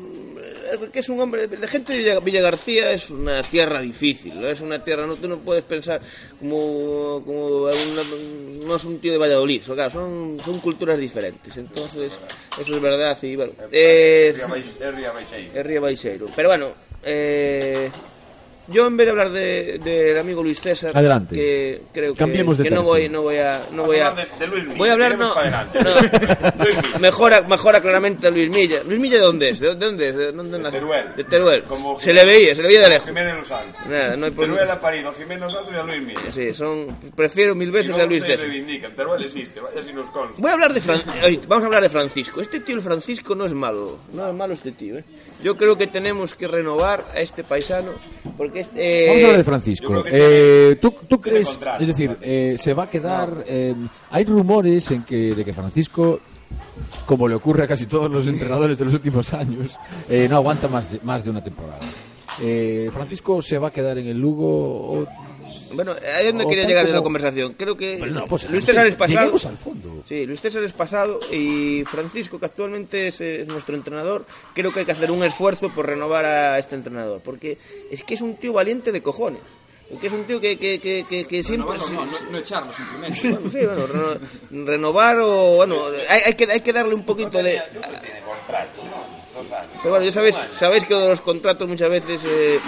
es que es un hombre. La gente de Villa, García es una tierra difícil. ¿no? Es una tierra, no, tú no puedes pensar como. como una- no es un tío de Valladolid. o sea, son, son culturas diferentes. Entonces, eso es verdad. Y bueno, es, es Ría Baixeiro. Pero bueno, eh, yo en vez de hablar de- del amigo Luis César, Adelante. que creo que, Cambiemos de que no voy, no voy a, no voy a de- de Luis Milla, voy a hablar, no. Luis mejora, mejora claramente a Luis Milla. Luis Milla, ¿de dónde es? ¿De dónde es? ¿De dónde De nace? Teruel. De Teruel. Como se le veía, se le veía de lejos. Jiménez Los Santos. Nada, no hay problema. Teruel ha parido a Jiménez Los Santos y a Luis Milla. Sí, son, prefiero mil Y veces a Luis se César. Teruel existe, vaya si nos consta. Voy a hablar de Fran- oye, vamos a hablar de Francisco. Este tío el Francisco no es malo, no es malo este tío. ¿eh? Yo creo que tenemos que renovar a este paisano porque este, Vamos a hablar de Francisco. Eh, ¿tú, crees, es decir, eh, se va a quedar... eh, hay rumores en que, de que Francisco, como le ocurre a casi todos los entrenadores de los últimos años, eh, no aguanta más de, más de una temporada. Eh, Francisco se va a quedar en el Lugo o Bueno, ahí es donde O quería llegar en la como- conversación. Creo que Bueno, no, pues, Luis César es pasado. al fondo. Sí, Luis César es pasado y Francisco, que actualmente es, es nuestro entrenador, creo que hay que hacer un esfuerzo por renovar a este entrenador. Porque es que es un tío valiente de cojones. Porque es un tío que, que, que, que, que siempre... No, no, no echarlo simplemente. Bueno, sí, bueno, reno- renovar o... Bueno, hay, hay, que, hay que darle un poquito de... Tiene contrato, ¿no? Dos años. Pero bueno, ya sabéis, sabéis que los contratos muchas veces eh,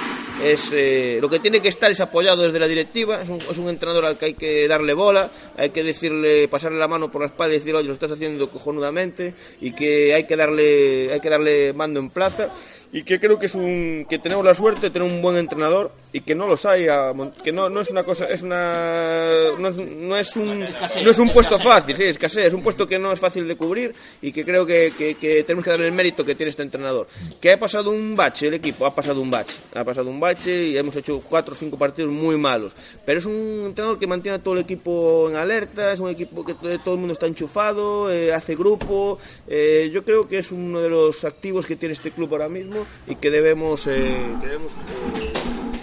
es eh, lo que tiene que estar es apoyado desde la directiva, es un, es un entrenador al que hay que darle bola, hay que decirle, pasarle la mano por la espalda y decir, oye, lo estás haciendo cojonudamente y que hay que darle, hay que darle mando en plaza y que creo que es un, que tenemos la suerte de tener un buen entrenador y que no los hay, a que no, no es una cosa, es una, no es, no es un, no es un puesto fácil, sí, escasez, es un puesto que no es fácil de cubrir y que creo que, que, que tenemos que darle el mérito que tiene este entrenador. Que ha pasado un bache el equipo, ha pasado un bache, ha pasado un bache y hemos hecho cuatro o cinco partidos muy malos, pero es un entrenador que mantiene a todo el equipo en alerta, es un equipo que todo todo el mundo está enchufado, eh, hace grupo, eh, yo creo que es uno de los activos que tiene este club ahora mismo y que debemos, eh, que debemos eh,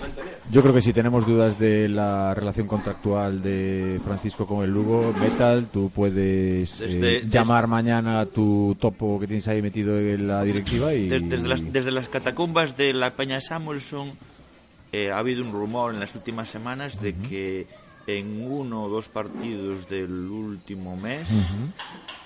mantener. Yo creo que si tenemos dudas de la relación contractual de Francisco con el Lugo, Metal, tú puedes eh, Desde- llamar mañana a tu topo que tienes ahí metido en la directiva y... Des- Desde las, desde las catacumbas de la Peña Samuelson eh, ha habido un rumor en las últimas semanas de que en uno o dos partidos del último mes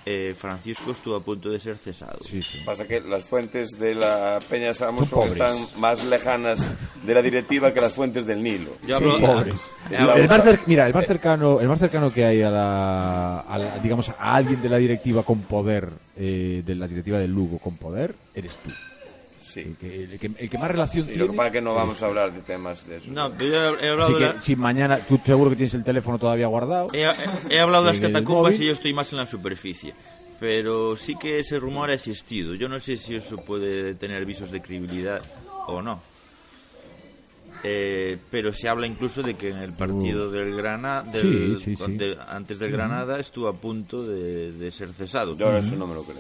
eh, Francisco estuvo a punto de ser cesado. Sí, sí. Pasa que las fuentes de la Peña pobres. están más lejanas de la directiva que las fuentes del Nilo. Yo hablo, pobres. El hablo- más cer- mira, el más cercano, el más cercano que hay a la, a la- digamos, a alguien de la directiva con poder, eh, de la directiva del Lugo con poder, eres tú. Sí. El que, el que, el que más relación Y tiene. lo que pasa es que no vamos a hablar de temas de eso. no, pero yo he, he hablado Así de que la- si mañana, tú seguro que tienes el teléfono todavía guardado. He, he hablado de las catacumbas y yo estoy más en la superficie. Pero sí que ese rumor ha existido. Yo no sé si eso puede tener visos de credibilidad o no. Eh, pero se habla incluso de que en el partido del Granada, Sí, sí, sí. antes del Granada, estuvo a punto de, de ser cesado. Yo eso no me lo creo.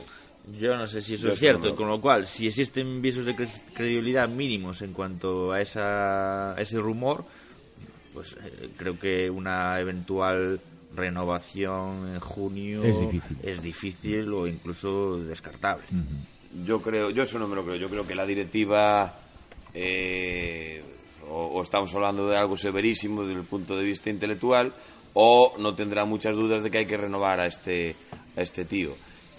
Yo no sé si eso Yo es cierto, no con lo cual, si existen visos de cre- credibilidad mínimos en cuanto a, esa, a ese rumor, pues eh, creo que una eventual renovación en junio Es difícil. es difícil o incluso descartable. Yo creo, yo eso no me lo creo. Yo creo que la directiva, eh, o, o estamos hablando de algo severísimo desde el punto de vista intelectual, o no tendrá muchas dudas de que hay que renovar a este, a este tío.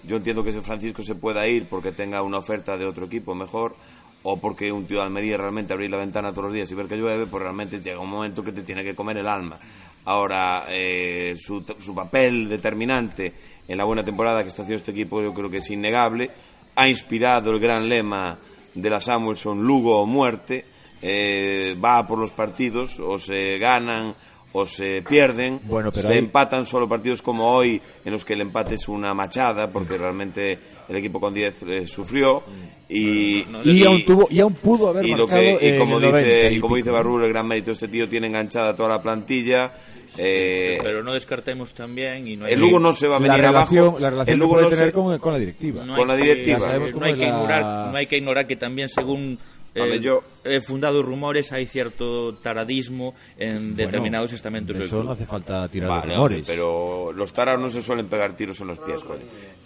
Yo entiendo que ese Francisco se pueda ir porque tenga una oferta de otro equipo mejor, o porque un tío de Almería realmente abrir la ventana todos los días y ver que llueve, pues realmente llega un momento que te tiene que comer el alma. Ahora, eh, su, su papel determinante en la buena temporada que está haciendo este equipo yo creo que es innegable. Ha inspirado el gran lema de la Samuelson, Lugo o muerte. Eh, va por los partidos, o se ganan o se pierden. Bueno, pero se empatan solo partidos como hoy, en los que el empate es una machada, porque realmente el equipo con 10 eh, sufrió. Y, Y, aún tuvo, y aún pudo haber y lo que y como el dice 90 y como dice. Barrul el gran mérito de este tío tiene enganchada toda la plantilla eh, Pero no descartemos también y no hay el Lugo no se va a la venir relación, abajo la relación el que Lugo puede no tener se- con, con la directiva. no con hay la que- directiva. Sabemos no hay que la- ignorar no hay que ignorar que también según eh, yo- eh, fundados rumores hay cierto taradismo en determinados estamentos Eso no hace falta tirar Vale, de rumores. pero los tarados no se suelen pegar tiros en los pies coño.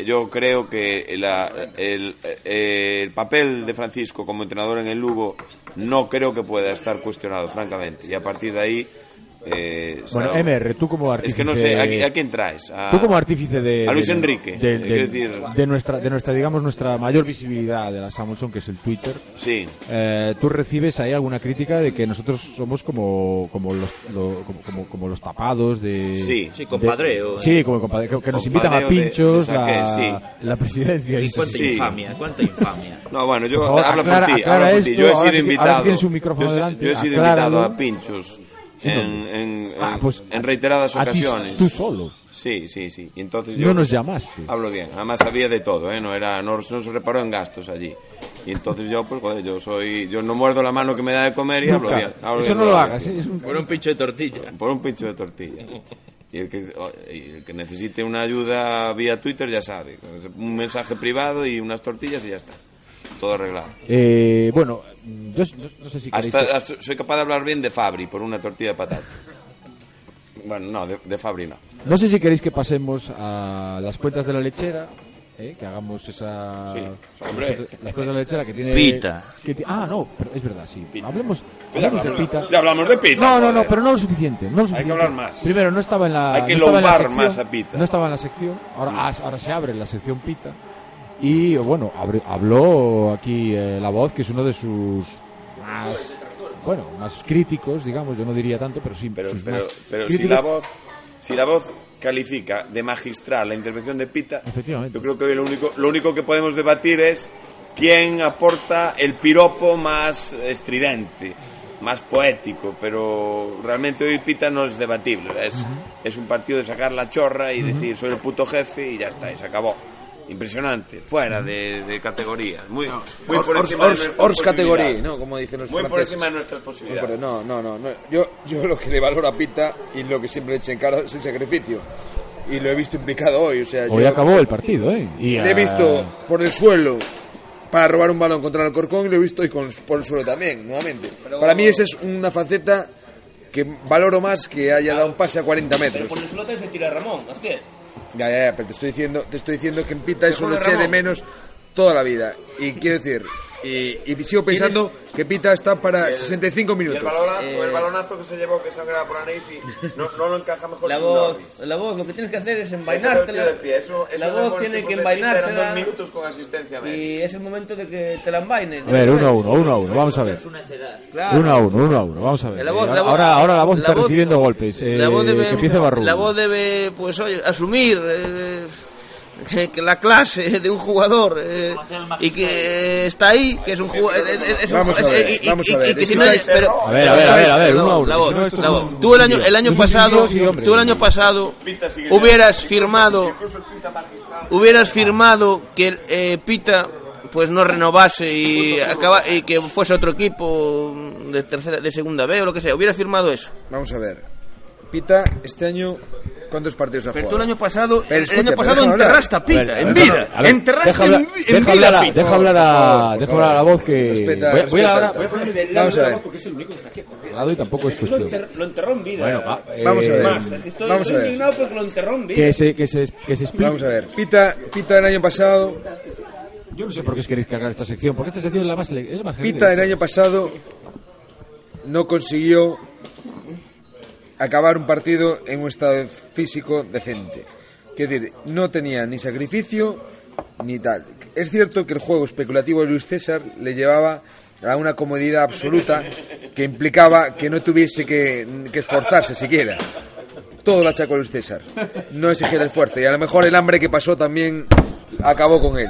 yo creo que la- el, eh, el papel de Francisco como entrenador en el Lugo no creo que pueda estar cuestionado francamente y a partir de ahí eh, Bueno, MR, tú como es artífice... que no sé ¿a, a quién traes A- Tú como artífice de... a Luis de- Enrique de, eh, de- decir de nuestra, de nuestra, digamos, nuestra mayor visibilidad de la Samuelson, que es el Twitter. sí Eh, ¿Tú recibes ahí alguna crítica de que nosotros somos como, como, los, lo- como, como, como los tapados de... Sí. Sí, compadreo. de- sí, como compadre- que, que nos invitan a pinchos de saque, la, sí. la presidencia. Y cuánta Sí. infamia, cuánta infamia. No, bueno, yo favor, habla aclara- por ti, Yo he ahora sido invitado. tienes un micrófono delante, yo he sido invitado a pinchos ¿En Ah, pues, en reiteradas a ti- ocasiones. tú solo. Sí, sí, sí. Y entonces yo No nos llamaste. hablo bien. Además había de todo, ¿eh? No era, no, no se reparó en gastos allí. Y entonces yo, pues, joder, yo soy, yo no muerdo la mano que me da de comer y hablo bien. hablo Eso bien no lo hagas. ¿eh? Por un pincho de tortilla. Por un pincho de tortilla. Y el, que, y el que necesite una ayuda vía Twitter ya sabe. Un mensaje privado y unas tortillas y ya está. Todo arreglado. Eh, bueno, yo no, no sé si queréis... Hasta, hasta soy capaz de hablar bien de Fabri por una tortilla de patata. Bueno, no, de, de Fabri no. No sé si queréis que pasemos a las cuentas de la lechera, ¿eh? que hagamos esa... Sí, hombre. Las cuentas de la lechera que tiene... Pita. que ti- ah, no, pero es verdad, sí. Hablemos, hablemos de Pita. Ya hablamos de Pita. No, no, no, pero no lo suficiente. No lo Hay que suficiente. hablar más. Primero, no estaba en la. Hay que no lombar sección, más a Pita. No estaba en la sección. Ahora, ah, ahora se abre la sección Pita. Y bueno, habló aquí eh, la voz, que es uno de sus más. Bueno, más críticos, digamos. Yo no diría tanto, pero sí. Pero, sus pero, más pero si la voz si la voz califica de magistral la intervención de Pita, Efectivamente. yo creo que hoy lo único, lo único que podemos debatir es quién aporta el piropo más estridente. más poético, pero realmente hoy Pita no es debatible. Es, es un partido de sacar la chorra y decir soy el puto jefe y ya está, y se acabó. Impresionante, fuera de, de categoría. Muy, muy por Ors, encima de Ors- nuestras Ors categoría, posibilidades. ¿no? Como dicen los Muy por franceses. encima de nuestras No, posibilidades. pero no, no, no, no. Yo, yo lo que le valoro a Pita y lo que siempre le eché en cara es el sacrificio. Y lo he visto implicado hoy. O sea, Hoy yo acabó el partido, ¿eh? Y, le he ah, visto por el suelo para robar un balón contra el Corcón y lo he visto hoy con, por el suelo también, nuevamente. Para mí esa es una faceta que valoro más que haya dado un pase a 40 metros. Por el suelo se tira Ramón, así es. Ya, ya, ya, pero te estoy diciendo, te estoy diciendo que en Pita eso lo de eché de menos toda la vida. Y quiero decir, y, y sigo pensando que Pita está para 65 Y el minutos. balonazo, Eh, el balonazo que se llevó que sangraba por la nariz y no, no lo encaja mejor La voz, la voz, lo que tienes que hacer es envainártela. eso- eso la voz tiene que envainársela. dos minutos con asistencia. Y es el momento de que te la envaines. A ver, uno a uno, uno a uno, vamos a ver. Claro. Uno a uno, uno a uno, vamos a ver. La voz- Eh, la voz- ahora, ahora la voz está voz- recibiendo golpes. Eh, la voz debe, que empiece Barrú. la voz debe, pues oye, asumir eh, que, que la clase de un jugador eh, y que está ahí, que es un jugador. Vamos a ver, vamos a ver. que si no es- pero- A ver, a ver, a ver, uno Tú el año, el año pasado, tú el año pasado hubieras firmado, hubieras firmado que eh, Pita pues no renovase y acaba y que fuese otro equipo de tercera, de segunda B o lo que sea. Hubieras firmado eso. Vamos a ver. Pita, este año, ¿cuántos partidos ha Pero jugado? tú el año pasado, Pero el año pero pasado enterraste a Pita, A ver, en vida. a ver, enterraste deja en, hablar- en vida Pita. deja hablar a, deja hablar a la voz que Respeta, voy, a- voy a, respeta. ahora, voy a ponerme del lado Vamos a de la ver. voz porque es el único que está aquí acordado y tampoco es Lo, cuestión. enter- lo enterró en vida. Bueno, va, eh, Vamos a ver. Más, estoy, Vamos a ver. indignado porque lo enterró en vida. que se que se que se explique. Vamos a ver. Pita, Pita el año pasado, Yo no sé por qué os queréis cargar esta sección, porque esta sección es la más es la más Pita el año pasado no consiguió acabar un partido en un estado físico decente. Quiero decir, no tenía ni sacrificio ni tal. Es cierto que el juego especulativo de Luis César le llevaba a una comodidad absoluta que implicaba que no tuviese que, esforzarse siquiera. Todo lo achacó Luis César. No exigía el esfuerzo y a lo mejor el hambre que pasó también acabó con él.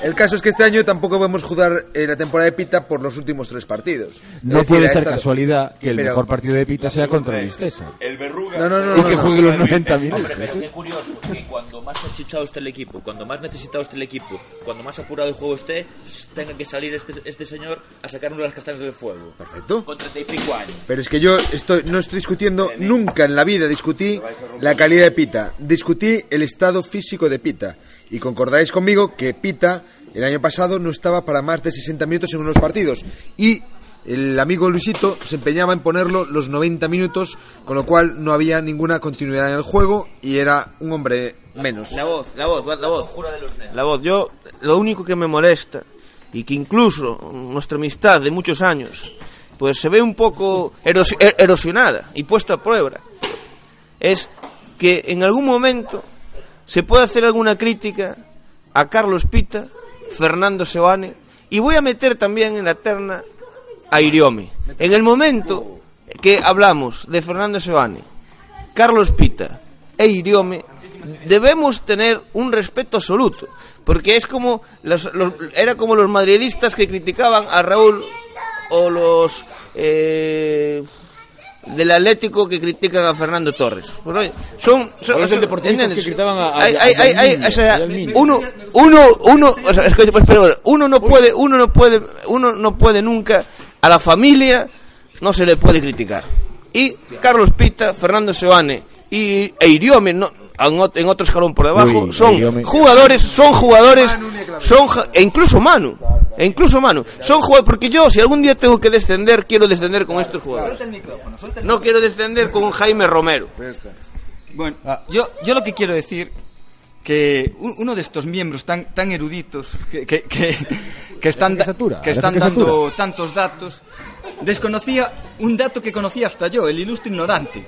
El caso es que este año tampoco podemos juzgar eh, la temporada de Pita por los últimos tres partidos. No decir, puede ser casualidad que el Pero- mejor partido de Pita sea contra Luis César. El verruga. No, no, no, Y no, que no. juegue los 90 minutos. Pero qué curioso que cuando más achichado esté el equipo, cuando más necesitado esté el equipo, cuando más apurado el juego esté, tenga que salir este, este señor a sacarnos las castañas del fuego. Perfecto. Con treinta y pico años. Pero es que yo estoy, no estoy discutiendo, nunca en la vida discutí la calidad de Pita. Discutí el estado físico de Pita. Y concordaréis conmigo que Pita el año pasado no estaba para más de 60 minutos en unos partidos. Y el amigo Luisito se empeñaba en ponerlo los 90 minutos, con lo cual no había ninguna continuidad en el juego y era un hombre menos. La voz, la voz, la voz. La voz. Yo, lo único que me molesta, y que incluso nuestra amistad de muchos años, pues se ve un poco eros- er- erosionada y puesta a prueba, es que en algún momento se puede hacer alguna crítica a Carlos Pita, Fernando Seoane, y voy a meter también en la terna a Iriome. En el momento que hablamos de Fernando Seoane, Carlos Pita e Iriome, debemos tener un respeto absoluto, porque es como los- era como los madridistas que criticaban a Raúl o los eh, del Atlético que critican a Fernando Torres. Pues, son, son, son- Deportivistas ¿entiendes? que criticaban a- Hay- hay- hay- o sea, uno, uno, uno, o sea, es que, pues, pero uno no puede, uno no puede, uno no puede nunca a la familia no se le puede criticar. Y Carlos Pita, Fernando Seoane y e Iriome, no, en ot- en otro escalón por debajo, Uy, son jugadores, son jugadores, son e incluso Manu, e incluso Manu, son jugadores porque yo si algún día tengo que descender quiero descender con estos jugadores. No quiero descender con Jaime Romero. Bueno, yo, yo lo que quiero decir que un- uno de estos miembros tan, tan eruditos que, que, que, que están, que satura, que deja están que dando tantos datos, desconocía un dato que conocía hasta yo, el ilustre ignorante.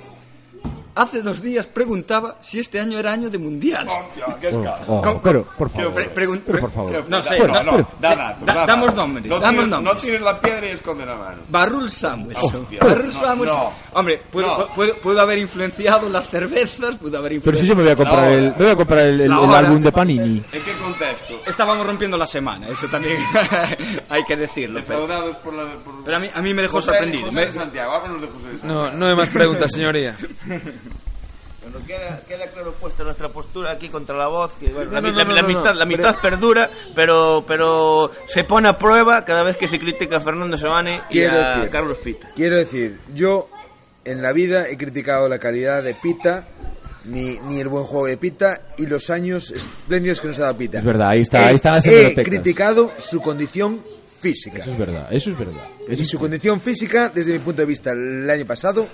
Hace dos días preguntaba si este año era año de mundial. Oh, ¿Cómo- pero, por favor. Pre- pero, por favor. No sé, no, da- no, pero- da datos, da- da damos nombres, No damos nombres. No tires la piedra y esconde la mano. Barrul Samuelson. Hostia, Barrul no, Samuelson. no. Hombre, pudo, No. pudo- pudo haber influenciado las cervezas, pudo haber Pero influenciado... si yo me voy a comprar el, me voy a comprar el, el- el álbum de Panini. ¿En qué contexto? Estábamos rompiendo la semana, eso también hay que decirlo. Pero, por la... Por... pero a, mí, a mí me dejó José- sorprendido. José de Santiago, háblanos de José de Santiago. No, no hay más preguntas, señoría. Bueno, queda, queda claro puesta nuestra postura aquí contra la voz, que bueno, No, la, no, la- no, la no, amistad, no. la amistad perdura, pero, pero se pone a prueba cada vez que se critica a Fernando Sebane y Quiero a decir- Carlos Pita. Quiero decir, yo en la vida he criticado la calidad de Pita, ni, ni el buen juego de Pita y los años espléndidos que nos ha dado Pita. Es verdad, ahí está- He- ahí están las He criticado su condición física. Eso es verdad, eso es verdad. Eso Y es- su condición física, desde mi punto de vista, el año pasado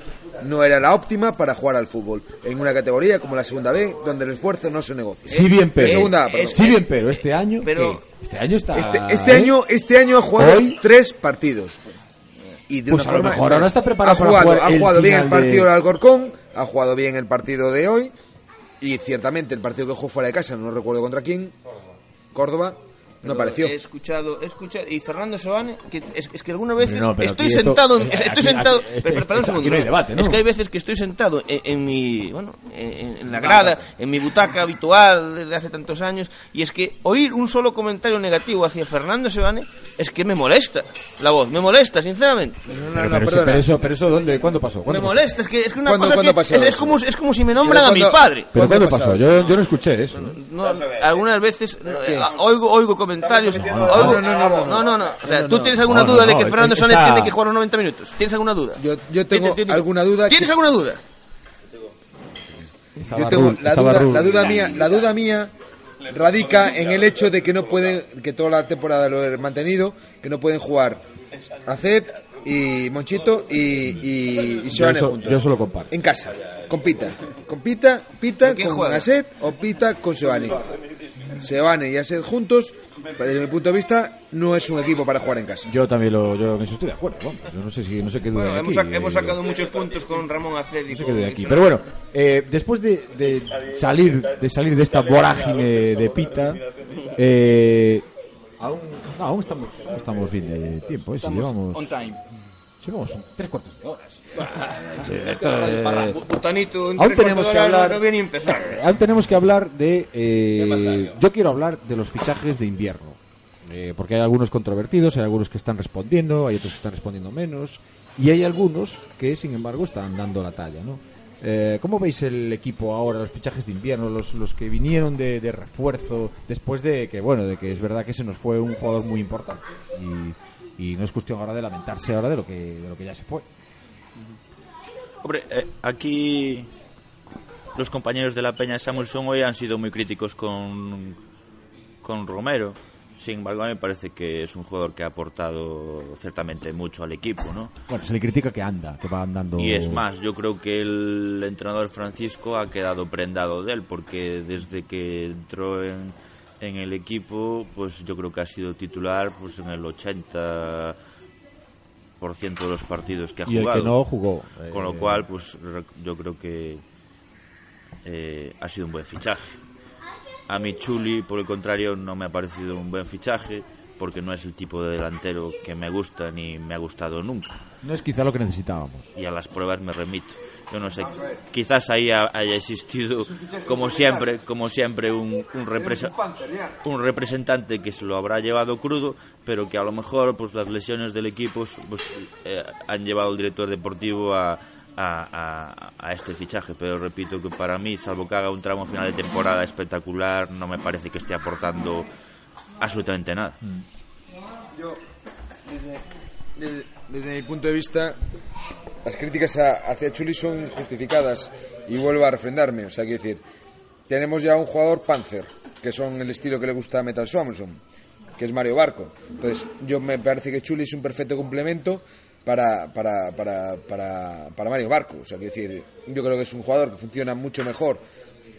no era la óptima para jugar al fútbol. En una categoría como la segunda B, donde el esfuerzo no se negocia. Sí bien, pero. Segunda sí bien, pero este año. Pero- ¿qué? Este año está. Este, este año, este año ha jugado Hoy- tres partidos. Y de Pues una a lo forma- mejor ahora está preparado ha para jugado, jugar ha el jugado bien el partido de- del Alcorcón, ha jugado bien el partido de hoy. Y ciertamente el partido que jugó fuera de casa, no recuerdo contra quién, Córdoba, no apareció. He escuchado, he escuchado, y Fernando Sebane, que es, es que algunas veces no, estoy esto- sentado, estoy aquí- sentado, aquí- este- pero, espera un este- segundo, no debate, ¿no? es que hay veces que estoy sentado en, en mi, bueno, en, en la grada, en mi butaca habitual desde hace tantos años, y es que oír un solo comentario negativo hacia Fernando Sebane es que me molesta la voz, me molesta, sinceramente. No, no, Pero, no, pero eso, pero eso, pero eso, ¿dónde, ¿cuándo pasó? Me ¿Cuándo pasó? molesta, es que es que una ¿Cuándo- cosa cuándo que pasó es, es como es como si me nombran a mi padre. ¿Pero ¿Cuándo pasó? Yo, yo no escuché eso. ¿no? No, algunas veces eh, oigo, oigo comentarios. No, oigo- no, no, no, no, no, no. O sea, No, ¿tú tienes alguna duda de que Fernando Sones tiene que jugar los 90 minutos? ¿Tienes alguna duda? Yo, yo tengo alguna duda. ¿Tienes que- alguna duda? Yo tengo la duda, la duda mía, la duda mía radica en el hecho de que no pueden, que toda la temporada lo he mantenido, que no pueden jugar Acep y Monchito y, y, y eso- juntos. yo eso lo comparto. En casa, con Pita. Con Pita, Pita ¿Con? Aset o Pita con Seoane. Seoane y Aset juntos, desde mi punto de vista, no es un equipo para jugar en casa. Yo también lo, yo en eso estoy de acuerdo. vamos. Yo no sé si, no sé qué duda Bueno, hemos, aquí, hemos eh, sacado muchos puntos con Ramón Aced y No sé qué de aquí. Pero bueno, eh, después de, de salir de salir de esta vorágine de pita, eh, aún, no, aún estamos, estamos bien de tiempo. Eh, si llevamos, On time. Llevamos tres cuartos de hora. Bu- Butanito, en Aún tres tenemos que hablar. No. Aún tenemos que hablar de. eh, yo quiero hablar de los fichajes de invierno. Eh, porque hay algunos controvertidos, hay algunos que están respondiendo, hay otros que están respondiendo menos. Y hay algunos que, sin embargo, están dando la talla, ¿no? Eh, ¿Cómo veis el equipo ahora, los fichajes de invierno, los, los que vinieron de, de refuerzo, después de que, bueno, de que es verdad que se nos fue un jugador muy importante? Y, y no es cuestión ahora de lamentarse ahora de lo que, de lo que ya se fue. Hombre, eh, aquí los compañeros de la Peña Samuelson hoy han sido muy críticos con, con Romero. Sin embargo, a mí me parece que es un jugador que ha aportado ciertamente mucho al equipo, ¿no? Bueno, se le critica que anda, que va andando. Y es más, yo creo que el entrenador Francisco ha quedado prendado de él, porque desde que entró en, en el equipo, pues yo creo que ha sido titular pues en el 80% de los partidos que ha Y el jugado. que no jugó. Con lo Eh, cual, pues yo creo que eh, ha sido un buen fichaje. A mí Chuli, por el contrario, no me ha parecido un buen fichaje, porque no es el tipo de delantero que me gusta ni me ha gustado nunca No es quizá lo que necesitábamos. y a las pruebas me remito. Yo no sé, quizás ahí ha- haya existido, como siempre, como siempre un, un, represa- un representante que se lo habrá llevado crudo, pero que a lo mejor pues las lesiones del equipo pues, eh, han llevado al director deportivo a, a, a- a este fichaje. Pero repito que para mí, salvo que haga un tramo final de temporada espectacular, no me parece que esté aportando absolutamente nada. Yo, desde, desde- desde mi punto de vista, las críticas a- hacia Chuli son justificadas y vuelvo a refrendarme. O sea, quiero decir, tenemos ya un jugador Panzer, que son el estilo que le gusta a Metal Samuelson, que es Mario Barco. Entonces, yo me parece que Chuli es un perfecto complemento para, para, para, para, para Mario Barco. O sea, quiero decir, yo creo que es un jugador que funciona mucho mejor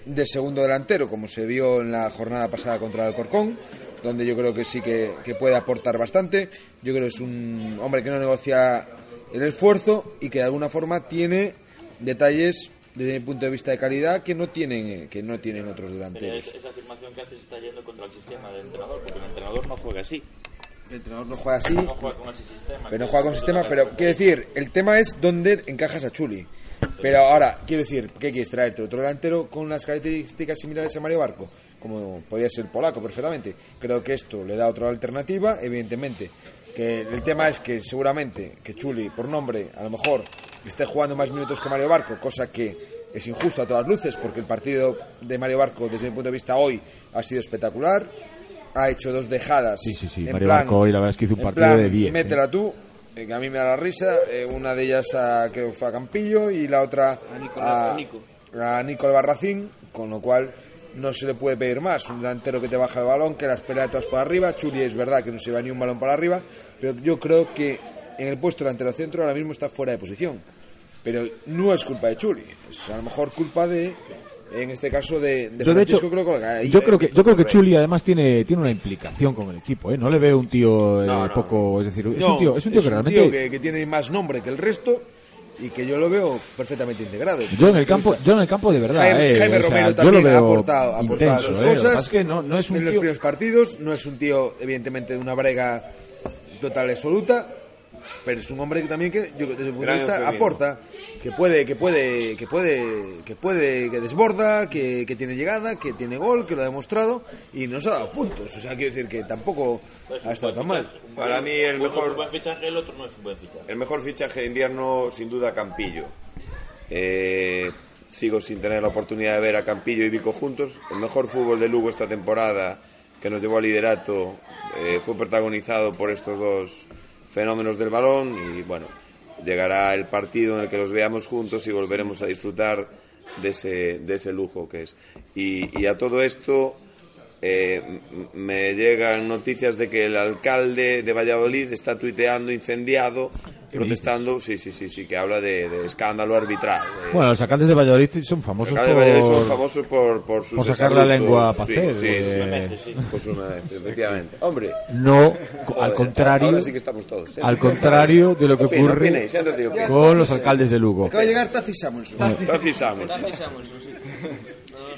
de segundo delantero, como se vio en la jornada pasada contra el Corcón, donde yo creo que sí que, que puede aportar bastante. Yo creo que es un hombre que no negocia el esfuerzo y que de alguna forma tiene detalles desde mi punto de vista de calidad que no tienen eh, que no tienen otros delanteros. es- esa afirmación que haces está yendo contra el sistema del entrenador, porque el entrenador no juega así. El entrenador no juega así, No juega con ese sistema. pero no juega con sistema, pero quiero decir, el tema es dónde encajas a Chuli. Pero ahora, quiero decir, ¿qué quieres traerte? ¿Otro delantero con las características similares a Mario Barco? Como podía ser polaco perfectamente. Creo que esto le da otra alternativa, evidentemente. Que el tema es que seguramente que Chuli, por nombre, a lo mejor esté jugando más minutos que Mario Barco, cosa que es injusto a todas luces, porque el partido de Mario Barco, desde mi punto de vista hoy, ha sido espectacular. Ha hecho dos dejadas. Sí, sí, sí. en Mario plan- Barco hoy la verdad es que hizo un partido plan, de 10. ¿eh? Métela tú, eh, que a mí me da la risa. eh, una de ellas a, creo fue a Campillo y la otra a, a Nico Albarracín, con lo cual no se le puede pedir más. Un delantero que te baja el balón, que las pelea todas por arriba. Churi es verdad que no se va ni un balón para arriba, pero yo creo que en el puesto delantero centro ahora mismo está fuera de posición. Pero no es culpa de Churi, es a lo mejor culpa de, en este caso, de, de Yo de hecho, creo que yo creo que yo creo que Chuli además tiene tiene una implicación con el equipo, ¿eh? No le veo un tío eh, No, no, poco, es decir, es un tío, es un tío que realmente que, que tiene más nombre que el resto y que yo lo veo perfectamente integrado. yo en el campo, yo en el campo de verdad, Jaime, eh, Jaime o sea, Romero yo también ha aportado, ha aportado intenso, las eh, lo que cosas es que no, no es un en los tío primeros partidos, no es un tío evidentemente de una brega total absoluta, pero es un hombre que también que yo desde mi punto de vista aporta, que puede, que puede, que puede, que puede, que desborda, que, que tiene llegada, que tiene gol, que lo ha demostrado y nos ha dado puntos. O sea, quiero decir que tampoco Es ha estado tan mal. Para mí el uno mejor- es un buen fichaje, el otro no es un buen fichaje. El mejor fichaje de invierno, sin duda, Campillo. Eh, sigo sin tener la oportunidad de ver a Campillo y Vico juntos. El mejor fútbol de Lugo esta temporada, que nos llevó al liderato, eh, fue protagonizado por estos dos fenómenos del balón. Y bueno, llegará el partido en el que los veamos juntos y volveremos a disfrutar de ese, de ese lujo que es. Y, y a todo esto. Eh, me llegan noticias de que el alcalde de Valladolid está tuiteando incendiado, protestando, sí, sí, sí, sí, que habla de, de escándalo arbitral. Eh, Bueno, los alcaldes de Valladolid son famosos de Valladolid son por famosos por, por sus por sacar la lengua pa' Sí, hacer, sí, eh. sí. Pues una vez, efectivamente. Hombre, no co- al joder, contrario ahora sí que estamos todos. ¿eh? al contrario de lo que Opina, ocurre opina, siéntate con los alcaldes de Lugo. Acaba de llegar Tazi Samuelson. Tazi Samuelson. Tazi Samuelson, sí.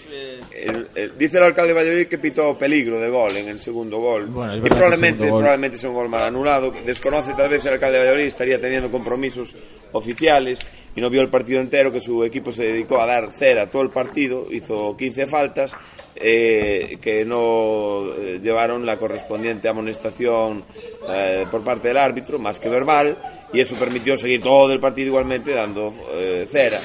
Todos, El- el- dice el alcalde de Valladolid que pitó peligro de gol en el segundo gol. Bueno, y probablemente, gol- probablemente sea un gol mal anulado. Desconoce tal vez el alcalde de Valladolid estaría teniendo compromisos oficiales y no vio el partido entero, que su equipo se dedicó a dar cera todo el partido, hizo 15 faltas eh, que no eh, llevaron la correspondiente amonestación eh, por parte del árbitro, más que verbal, y eso permitió seguir todo el partido igualmente dando eh, cera.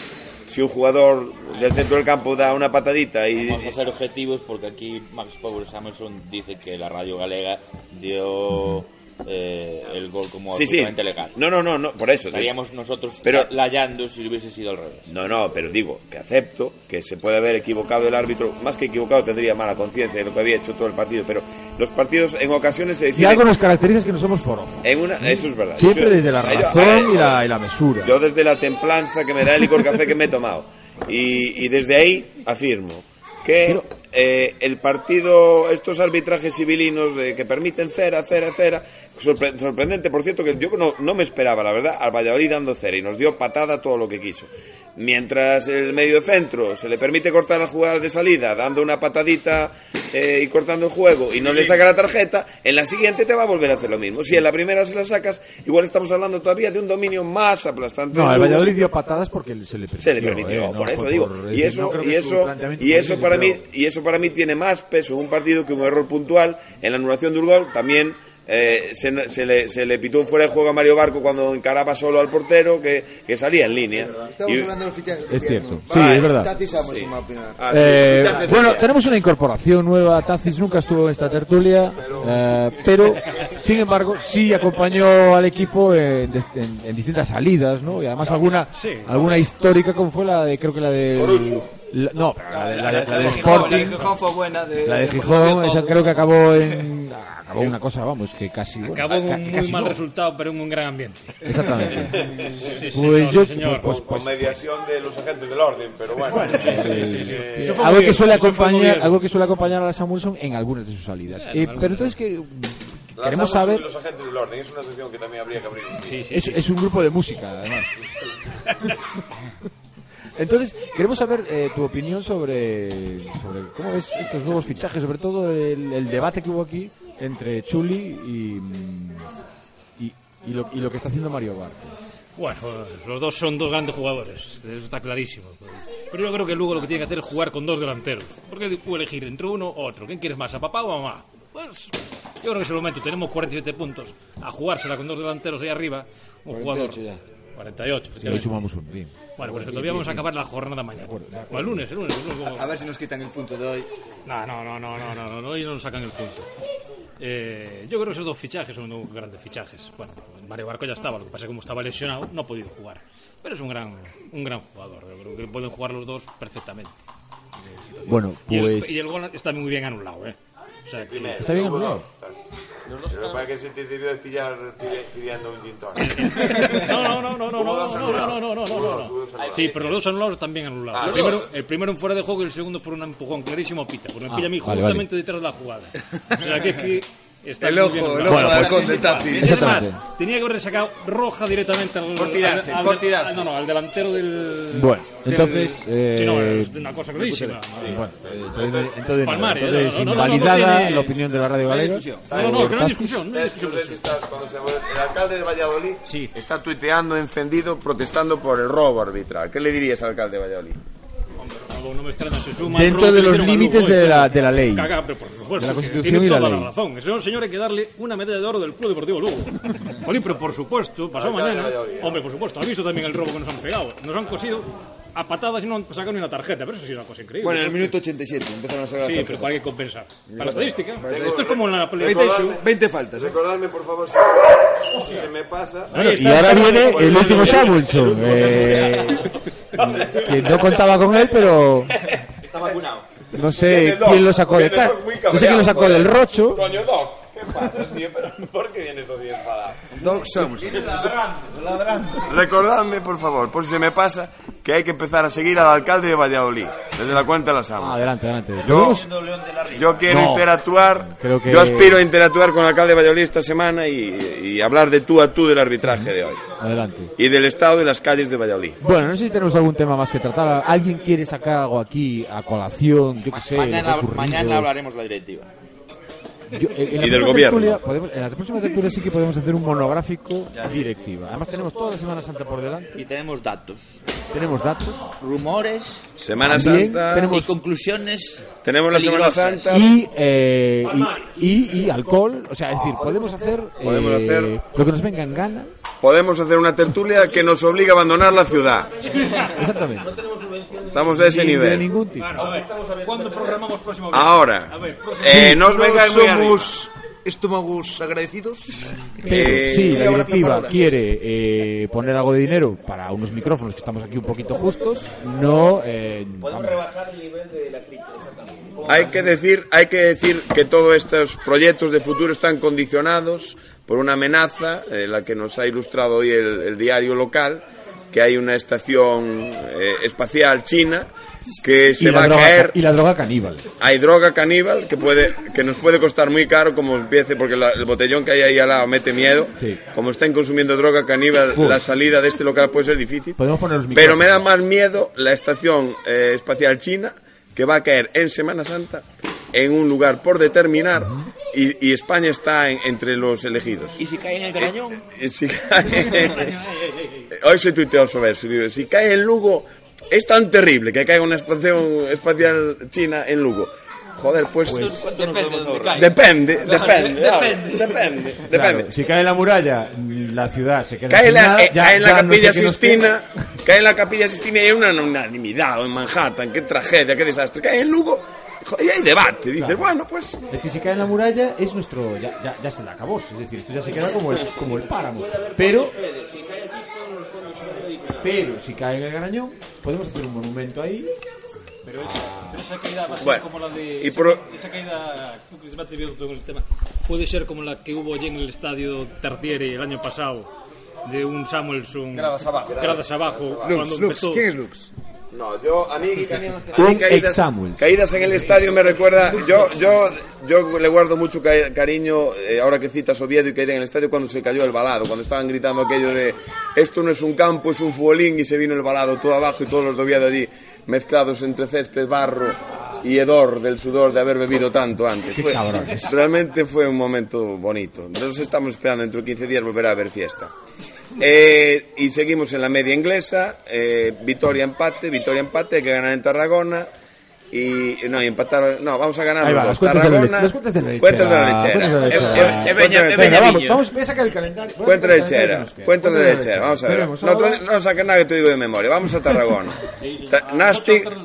Si un jugador del centro del campo da una patadita y, Vamos a ser objetivos porque aquí Max Power Samuelson dice que la radio galega dio eh, el gol como Sí, sí. absolutamente legal. No, no, no, no, por eso. Estaríamos nosotros Pero- layando si hubiese sido al revés. No, no, pero digo que acepto que se puede haber equivocado el árbitro. Más que equivocado, tendría mala conciencia de lo que había hecho todo el partido. Pero los partidos en ocasiones se Si deciden. algo nos caracteriza es que no somos forofos. En una, eso es verdad. Siempre desde la yo- razón y la, y la mesura. Yo desde la templanza que me da el licor café que me he tomado. Y, y desde ahí afirmo que eh, el partido, estos arbitrajes civilinos eh, que permiten cera, cera, cera, sorpre- sorprendente, por cierto, que yo no, no me esperaba, la verdad, al Valladolid dando cera y nos dio patada todo lo que quiso. Mientras el medio centro se le permite cortar las jugadas de salida dando una patadita eh, y cortando el juego y no le saca la tarjeta, en la siguiente te va a volver a hacer lo mismo. Si en la primera se la sacas, igual estamos hablando todavía de un dominio más aplastante. No, el. Valladolid dio patadas porque se le permitió. Se le permitió, eh, no por eso digo. por- y eso, no y eso, y eso para mí, y eso para mí tiene más peso en un partido que un error puntual en la anulación de un gol. También eh, se, se le, se le pitó un fuera de juego a Mario Barco cuando encaraba solo al portero que, que salía en línea. Estamos Y- hablando de los fichajes. Es cierto. Sí, Vale, es verdad. Ah, sí, Eh, bueno, tenemos una incorporación nueva. Tacis nunca estuvo en esta tertulia, eh, pero sin embargo sí acompañó al equipo en, en- en distintas salidas, ¿no? Y además alguna alguna histórica como fue la de creo que la de la- no, la, de, la, de- la de Gijón, la Sporting, de Gijón fue buena. De, la de Gijón, de esa creo que acabó en acabó una cosa, vamos, que casi bueno, Acabó en ca- un muy mal no. resultado, pero en un gran ambiente. Exactamente. Sí, Pues yo señor. pues, con pues, mediación de los agentes del orden, pero bueno. algo que suele acompañar bien. algo que suele acompañar a la Samuelson en algunas de sus salidas Claro, Eh, algunas. pero entonces que mm, Las queremos saber los agentes del orden es una sección que también habría que abrir. es, es un grupo de música además Entonces, queremos saber eh, tu opinión sobre, sobre cómo ves estos nuevos fichajes, sobre todo el, el debate que hubo aquí entre Chuli y, y, y lo, y lo que está haciendo Mario Barco. Bueno, los dos son dos grandes jugadores, eso está clarísimo. Pero yo creo que luego lo que tiene que hacer es jugar con dos delanteros. Porque puede elegir entre uno o otro. ¿Quién quieres más, a papá o a mamá? Pues yo creo que es el momento. Tenemos 47 puntos. A jugársela con dos delanteros ahí arriba, un 48 jugador. ya. 48, Y hoy efectivamente. sumamos uno, bien. Bueno, pues todavía vamos a acabar la jornada mañana. O el lunes, el lunes. el lunes, A ver si nos quitan el punto de hoy. No, no, no, no, no, no, no, hoy no nos sacan el punto. Eh, yo creo que esos dos fichajes son unos grandes fichajes. Bueno, Mario Barco ya estaba, lo que pasa es que como estaba lesionado no ha podido jugar. Pero es un gran, un gran jugador, yo creo que pueden jugar los dos perfectamente. Bueno, Y el- pues... Y el, gol está muy bien anulado, ¿eh? O sea, que- ¿Está bien anulado? Para que se te debió pillar pidiendo un gin No, no, no, no, no, no, no, no, no, no, no, no, no. Sí, pero los dos anulados bien anulados. El primero, el primero en fuera de juego y el segundo por un empujón clarísimo a Pita. Porque me Ah, pilla a mí vale, justamente detrás de la jugada. O sea, que es que está El ojo, el ojo Bueno, del pues- halcón del Tapi. Y además, Exactamente. tenía que haber sacado roja directamente al, Por tirarse, al- al- por tirarse. al- no, no, al delantero del. Bueno, del- entonces, sí, no, eh, es una cosa clarísima. Bueno, eh, entonces, entonces, Palmares, entonces no, no, no, no, no tiene- la opinión de la radio galega. No, no, no, que no hay discusión. No hay discusión. El alcalde de Valladolid Sí. está tuiteando encendido protestando por el robo arbitral. ¿Qué le dirías al alcalde de Valladolid? No, no me extraña, se suma Dentro de los límites de ¿eh? la, de la ley. Caga, pero por supuesto. De la Constitución tiene y la toda ley. la razón. Ese señor hay que darle una medalla de oro del Club Deportivo Lugo. Jolín, pero por supuesto, pasado mañana. Valladolid. Hombre, por supuesto, ha visto también el robo que nos han pegado. Nos han cosido a patadas y no sacado ni una tarjeta. Pero eso sí es una cosa increíble. Bueno, en el minuto 87 empezaron a sacar Sí, las pero tarjetas. hay que compensar. Para la estadística. Esto es como en la 20, PlayStation. 20 faltas, ¿eh? Recordadme, por favor, si, si se me pasa. Bueno, y ahora viene el último Samuelson, eh, que no contaba con él, pero Está vacunado. no sé quién lo sacó de ca- no sé quién lo sacó del rocho. Coño, Doc, ¿qué pasa, tío? Pero, ¿Por qué vienes así enfadado? Doc Samuels. Recordadme, por favor, por si se me pasa, que hay que empezar a seguir al alcalde de Valladolid, desde la cuenta de las amas. Adelante, adelante. Yo, quiero No. interactuar, Creo que- yo aspiro a interactuar con el alcalde de Valladolid esta semana y, y hablar de tú a tú del arbitraje de hoy. Adelante. Y del estado de las calles de Valladolid. Bueno, no sé si tenemos algún tema más que tratar. ¿Alguien quiere sacar algo aquí a colación? Yo qué sé. Mañana, mañana hablaremos la directiva. Yo- en- la Y del gobierno. tertulia podemos- en la próxima tertulia sí que podemos hacer un monográfico directiva. Además tenemos toda la Semana Santa por delante. Y tenemos datos, Tenemos datos. rumores Semana También Santa, tenemos- y conclusiones. Tenemos la Semana. Santa, Y, eh, y, y- y alcohol. O sea, es decir, podemos hacer, Podemos eh, hacer- lo que nos venga en gana. podemos hacer una tertulia que nos obliga a abandonar la ciudad. Exactamente. Estamos a ese Ni de nivel. ningún tipo. Claro, a ver, ¿cuándo programamos próximo? Ahora, A ver, próximo- eh, no os vengáis somos estómagos agradecidos. Pero Eh, si y la directiva quiere eh, poner algo de dinero para unos micrófonos que estamos aquí un poquito justos, no. eh, vamos. rebajar el nivel de la crítica, exactamente. Hay que decir, hay que decir que todos estos proyectos de futuro están condicionados por una amenaza, eh, la que nos ha ilustrado hoy el, el diario local, que hay una estación eh, espacial china que se va a caer. y la droga caníbal. Hay droga caníbal que puede que nos puede costar muy caro como empiece porque la- el botellón que hay ahí al lado mete miedo. Sí. Como estén consumiendo droga caníbal, Uf. la salida de este local puede ser difícil. Podemos poner los Pero me da más miedo la estación eh, espacial china que va a caer en Semana Santa en un lugar por determinar y, y España está en- entre los elegidos. Y si cae en el cañón. Y si cae- Hoy se tuiteó sobre eso. digo, si cae en Lugo, es tan terrible que caiga una estación espacial china en Lugo. Joder, pues. ¿Cuánto nos podemos ahorrar? Depende, depende, depende, depende, Claro, depende. si cae la muralla, la ciudad se queda Cae, sin la, nada, eh, ya- cae en la ya no sé capilla Sistina, cae en la capilla Sistina y hay una unanimidad en Manhattan, qué tragedia, qué desastre. Cae en Lugo y hay debate. Dices, Claro. bueno, pues. Es que si cae en la muralla es nuestro. Ya, ya, ya se la acabó. Es decir, esto ya se queda como el, como el páramo. Pero. Pero si cae en el garañón, podemos hacer un monumento ahí. Pero esa, pero esa caída va a ser Bueno, como la de. y esa, por- esa caída. con el tema. Puede ser como la que hubo allí en el estadio Tartiere el año pasado. De un Samuelson. Gradas abajo. Gradas abajo. Lux, cuando Lux. empezó. ¿Quién es Lux? No, yo a mí, a mí caídas, en el estadio me recuerda. Yo, yo, yo le guardo mucho ca- cariño eh, ahora que citas Oviedo y caída en el estadio cuando se cayó el balado, cuando estaban gritando aquello de esto no es un campo, es un futbolín y se vino el balado todo abajo y todos los de Oviedo allí mezclados entre césped, barro y hedor del sudor de haber bebido tanto antes. Fue- realmente fue un momento bonito. Entonces estamos esperando dentro de 15 días volver a haber fiesta. Eh, y seguimos en la media inglesa, eh, Vitoria empate, Vitoria empate, hay que ganar en Tarragona. Y no, y empatar, no, vamos a ganar Ahí los va, dos. las cuentas de la Tarragona, leche- las cuentas de la lechera. cuentas de la lechera. Cuentas la cuentas la vamos, vamos, voy a sacar el calendario. Voy a Cuenta sacar de calendario lechera, que nos queda. cuenta de Cuenta lechera, vamos a ver. No, no saques nada que te digo de memoria, vamos a Tarragona.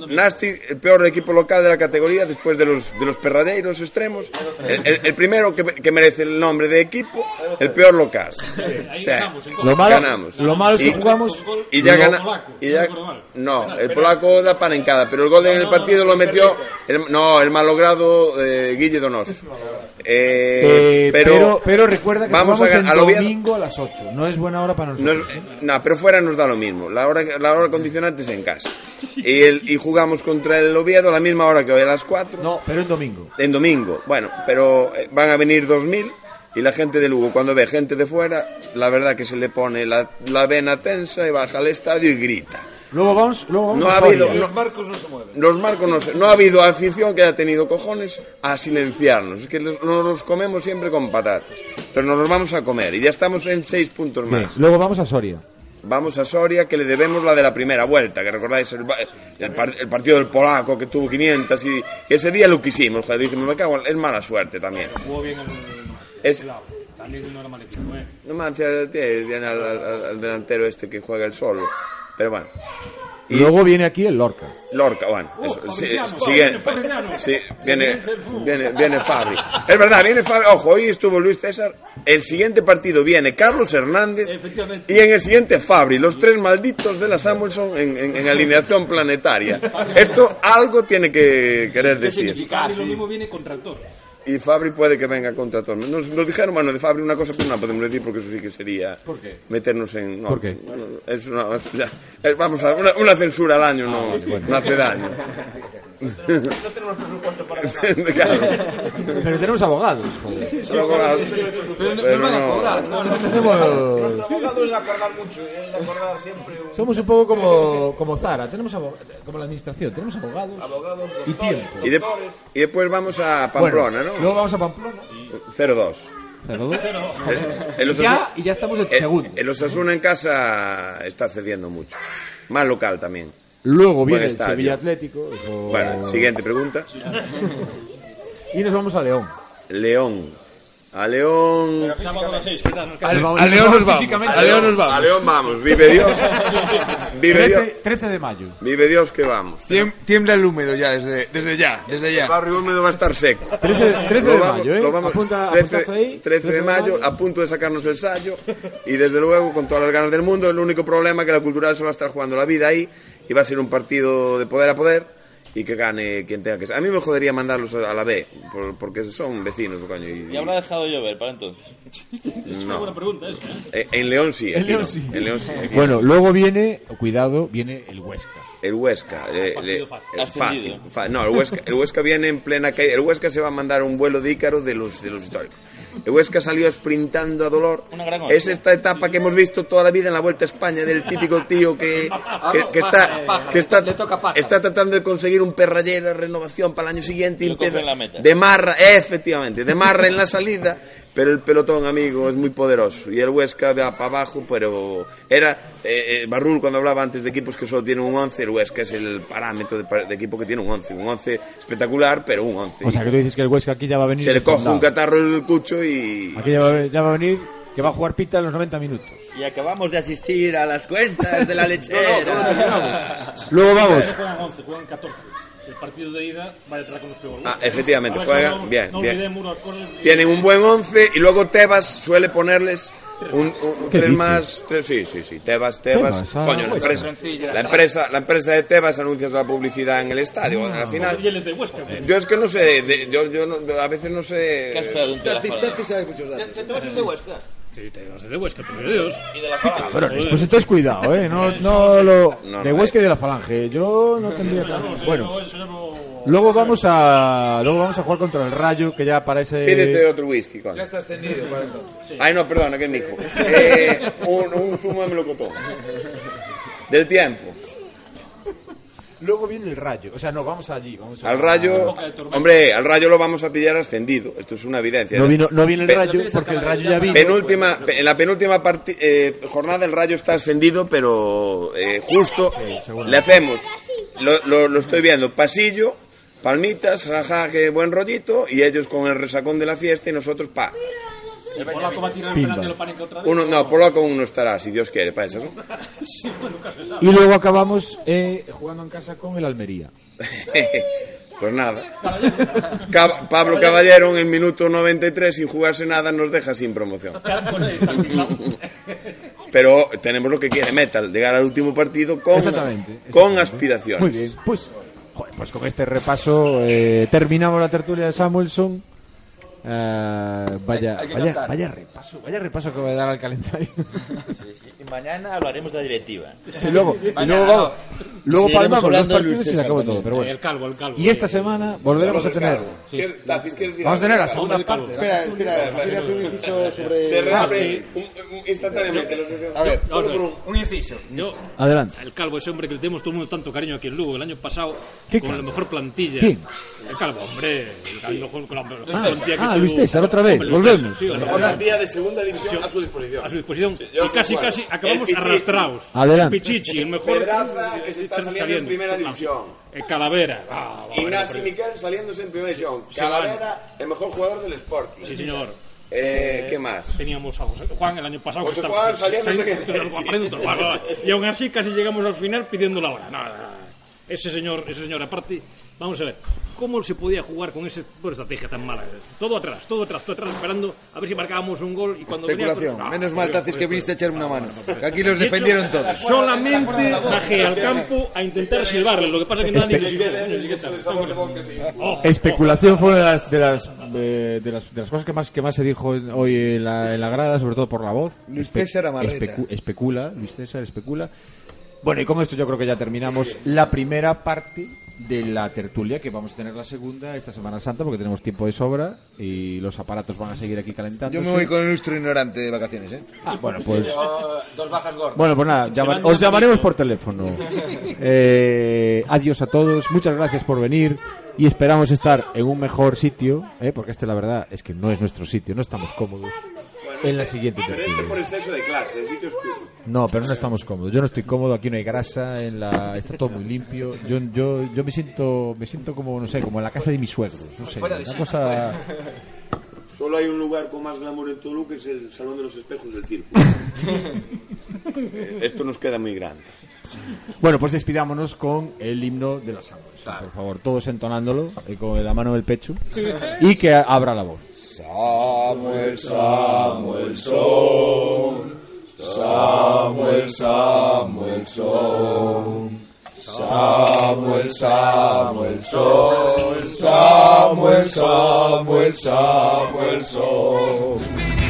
Nasti, el peor equipo local de la categoría después de los, de los perradeiros extremos. El, el- el primero que, que merece el nombre de equipo, el peor local. O sea, Lo malo, ganamos. lo malo es que Y- jugamos Y ya lo- gana, y ya, no, el polaco da panencada, pero el gol en el partido lo metió, el- no, el malogrado eh, Guille Donoso. Eh, Eh, pero, pero, pero, recuerda que vamos a, el domingo a las 8. No es buena hora para No, nosotros. es- ¿eh? no, pero fuera nos da lo mismo. La hora, la hora condicionante es en casa. Y, el, y jugamos contra el Oviedo a la misma hora que hoy, a las 4. No, pero en domingo. En domingo. Bueno, pero van a venir 2.000 y la gente de Lugo, cuando ve gente de fuera, la verdad que se le pone la, la vena tensa y baja al estadio y grita. Luego vamos, luego vamos No a ha habido. No- Los marcos no se mueven. los marcos no, se- no ha habido afición que haya tenido cojones a silenciarnos. Es que los- nos los comemos siempre con patatas. Pero nos los vamos a comer y ya estamos en seis puntos más. Luego vamos a Soria. Vamos a Soria, que le debemos la de la primera vuelta, que recordáis el, ba- el par- el partido del polaco que tuvo 500 y ese día lo quisimos, joder, dijimos, me cago, en- es mala suerte también. Jugó bien el... Es, También no era mal equipo, ¿eh? no me hace tiene al, al- al delantero este que juega el solo, pero bueno. Y luego viene aquí el Lorca. Lorca, bueno, eso, sí, sigue- sí, viene, viene, viene Fabri. Es verdad, viene Fabri. Ojo, hoy estuvo Luis César. El siguiente partido viene Carlos Hernández y en el siguiente Fabri. Los tres malditos de la Samuelson en, en- en alineación planetaria. Esto algo tiene que querer decir. Fabri lo mismo viene contra el Toro. Y Fabri puede que venga contra todo. Nos, nos dijeron, bueno, de Fabri una cosa, pero no podemos decir porque eso sí que sería meternos en... no, ¿Por qué? Bueno, es una, es- vamos a una, una censura al año no, no hace daño. Claro. Pero tenemos abogados, joder. Solo abogados. Pero no. Tenemos- abogados de acordar mucho, es de acordar siempre. un- Somos un poco como, como Zara, tenemos como la administración, tenemos abogados, Abogados, y tiempo. Y, de- y después vamos a Pamplona, Bueno, ¿no? Luego vamos a Pamplona. 0-2. Cero dos. El Y Osasuna- ya, y ya estamos de el- segundo. El Osasuna en casa está cediendo mucho. Más local también. Luego Buen viene el. Sevilla Atlético. eso- Bueno, siguiente pregunta. Y nos vamos a León. León. A León. A las 6, ¿qué tal? Al- A León nos vamos. A León nos A vamos. León vamos. Vive Dios. Vive Dios. 13, 13 de mayo. Vive Dios que vamos. Tiem- Tiembla el húmedo ya, desde, desde ya, desde El ya. barrio húmedo va a estar seco. 13, 13 Lo de vamos- mayo, ¿eh? lo vamos- Apunta, 13, apuntazo ahí. 13 de mayo, a punto de sacarnos el sallo. Y desde luego, con todas las ganas del mundo, el único problema es que la cultural se va a estar jugando la vida ahí. Y va a ser un partido de poder a poder. Y que gane quien tenga que ser. A mí me jodería mandarlos a la B. por- porque son vecinos, coño. Y, Y habrá dejado llover para entonces. Es una no. buena pregunta esa. ¿eh? Eh, En León sí. En aquí León no. sí. En León sí. aquí Bueno, luego viene, cuidado, viene el Huesca. El Huesca. eh, Partido le- fácil. eh, Ascendido. fácil, fa- no, el Huesca, el Huesca viene en plena caída. El Huesca se va a mandar un vuelo de Ícaro de los, de los históricos. El Huesca salió sprintando a dolor. Es esta etapa que hemos visto toda la vida en la Vuelta a España del típico tío que, que, que está, que está, está tratando de conseguir un perrallera, renovación para el año siguiente. y empieza-. De marra, efectivamente, de marra en la salida, pero el pelotón, amigo, es muy poderoso. Y el Huesca va para abajo, pero era eh, eh, Barrul cuando hablaba antes de equipos que solo tienen un 11, el Huesca es el parámetro de, de equipo que tiene un 11. Un 11 espectacular, pero un 11. O sea, que tú dices que el Huesca aquí ya va a venir. Se le coge un catarro el cucho y... Aquí ya va, a- ya va a venir, que va a jugar pita en los 90 minutos. Y acabamos de asistir a las cuentas de la lechera. Luego vamos. Juegan 11, juegan 14. El partido de ida va detrás con los peores. Ah, efectivamente, no- bien, no bien. Tienen un buen 11 y luego Tebas suele ponerles un, un- ¿Qué tres dices? más, tres, sí, sí, sí, Tebas, Tebas, Tebas, ah, coño, la empresa, la empresa, la empresa de Tebas anuncia la publicidad en el estadio, Ah. al final. Yo es que no sé, de- yo, yo no- a veces no ¿Qué has sé. datos. ¿Te de Huesca? Sí, te los de Huesca, por Dios. Y de la falange. Bueno, pues entonces cuidado, ¿eh? No, no lo... No, de Huesca y de la Falange. Yo no tendría tan... No, Bueno, luego vamos a... Luego vamos a jugar contra el Rayo, que ya parece... Pídete otro whisky, coño. Ya está extendido para entonces. Ay, no, perdona, que es mico. Eh, un, un zumo de melocotón. Del tiempo. Luego viene el Rayo. O sea, no, vamos allí. Vamos a- Al rayo. Hombre, al rayo lo vamos a pillar ascendido. Esto es una evidencia. No, vino, no viene el Pe- Rayo porque el Rayo ya vino. Penúltima, pe- en la penúltima parti- eh, jornada el Rayo está ascendido, pero eh, justo le hacemos, lo, lo- lo estoy viendo, pasillo, palmitas, jaja, qué buen rollito, y ellos con el resacón de la fiesta y nosotros pa. Polaco va a tirar el penalti otra vez. Uno, no, polaco uno estará, si Dios quiere, para eso. ¿no? Sí, bueno, nunca se sabe. Y luego acabamos eh, jugando en casa con el Almería. Pues nada. Cab- Pablo Caballero en el minuto 93 sin jugarse nada nos deja sin promoción. Pero tenemos lo que quiere Metal, llegar al último partido con, Exactamente. con exactamente. aspiraciones. Muy bien. Pues, joder, pues con este repaso eh, terminamos la tertulia de Samuelson. Eh, vaya, Hay vaya, vaya repaso, vaya repaso que voy a dar al calendario. Y mañana hablaremos de la directiva. y luego, y luego, vamos- luego palmamos los partidos y se acabó todo. Pero bueno. El calvo, el calvo. Y esta semana volveremos a tener. ¿Quieres- Tacis, ¿quieres decir Vamos a tener la segunda parte. Espera, espera, quiero hacer un inciso sobre... Se Ah, reabre un- instantáneamente. A ver, un- inciso. Yo, Adelante. el calvo, ese hombre que le tenemos todo el mundo tanto cariño aquí en Lugo, el año pasado, ¿Qué con calvo? la mejor plantilla. ¿Quién? El calvo, hombre. El calvo con la mejor Ah, plantilla que ah, Luis César, otra vez, volvemos. Sí, la mejor plantilla de segunda división a su disposición. a su disposición. Yo y casi, casi acabamos El arrastrados. Adelante. El Pichichi, el mejor. Pedraza, que se está estamos saliendo en primera división. El Calavera. Ah, Ignacio pero- Miquel saliéndose en primera división. Sí, Calavera, el mejor jugador del Sporting. Sí, señor. Eh, ¿Qué más? Teníamos a José Juan el año pasado. José Juan saliendo saliendo- saliendo- Y aún así casi llegamos al final pidiendo la hora. Nada. Ese señor, ese señor aparte, vamos a ver, ¿cómo se podía jugar con esa estrategia tan mala? Todo atrás, todo atrás, todo atrás, esperando a ver si marcábamos un gol y cuando venía- especulación. No, Menos mal, Tacis, que viniste a echarme una mano. Que aquí los De hecho, defendieron todos. Solamente bajé al campo a intentar silbarle, lo que pasa es que nadie. Oh, Especulación fue una de las de las, eh, de las de las cosas que más que más se dijo hoy en la, en la grada, sobre todo por la voz. Luis César Amarreta. especula, Luis César especula. Bueno, y con esto yo creo que ya terminamos la primera parte de la tertulia, que vamos a tener la segunda esta Semana Santa, porque tenemos tiempo de sobra y los aparatos van a seguir aquí calentando. Yo me voy con el nuestro ignorante de vacaciones, ¿eh? Ah, bueno, pues... Dos bajas gordas. Bueno, pues nada, llama- os llamaremos por teléfono. Eh, adiós a todos, muchas gracias por venir y esperamos estar en un mejor sitio, ¿eh? porque este la verdad es que no es nuestro sitio, no estamos cómodos en la siguiente Pero esto por tertulia. exceso de clase, el sitio oscuro. No, pero no estamos cómodos. Yo no estoy cómodo, aquí no hay grasa, en la está todo muy limpio. Yo yo yo me siento me siento como no sé, como en la casa de mis suegros, no sé, una cosa Solo hay un lugar con más glamour en Tolu que es el Salón de los Espejos del Circo. Eh, Esto nos queda muy grande. Bueno, pues despidámonos con el himno de las aguas. Por favor, todos entonándolo eh, con la mano en el pecho y que abra la voz. Samuel, Samuel, son. Samuel, Samuel, son. Samuel, Samuel, son. Samuel, Samuel, Samuel, son.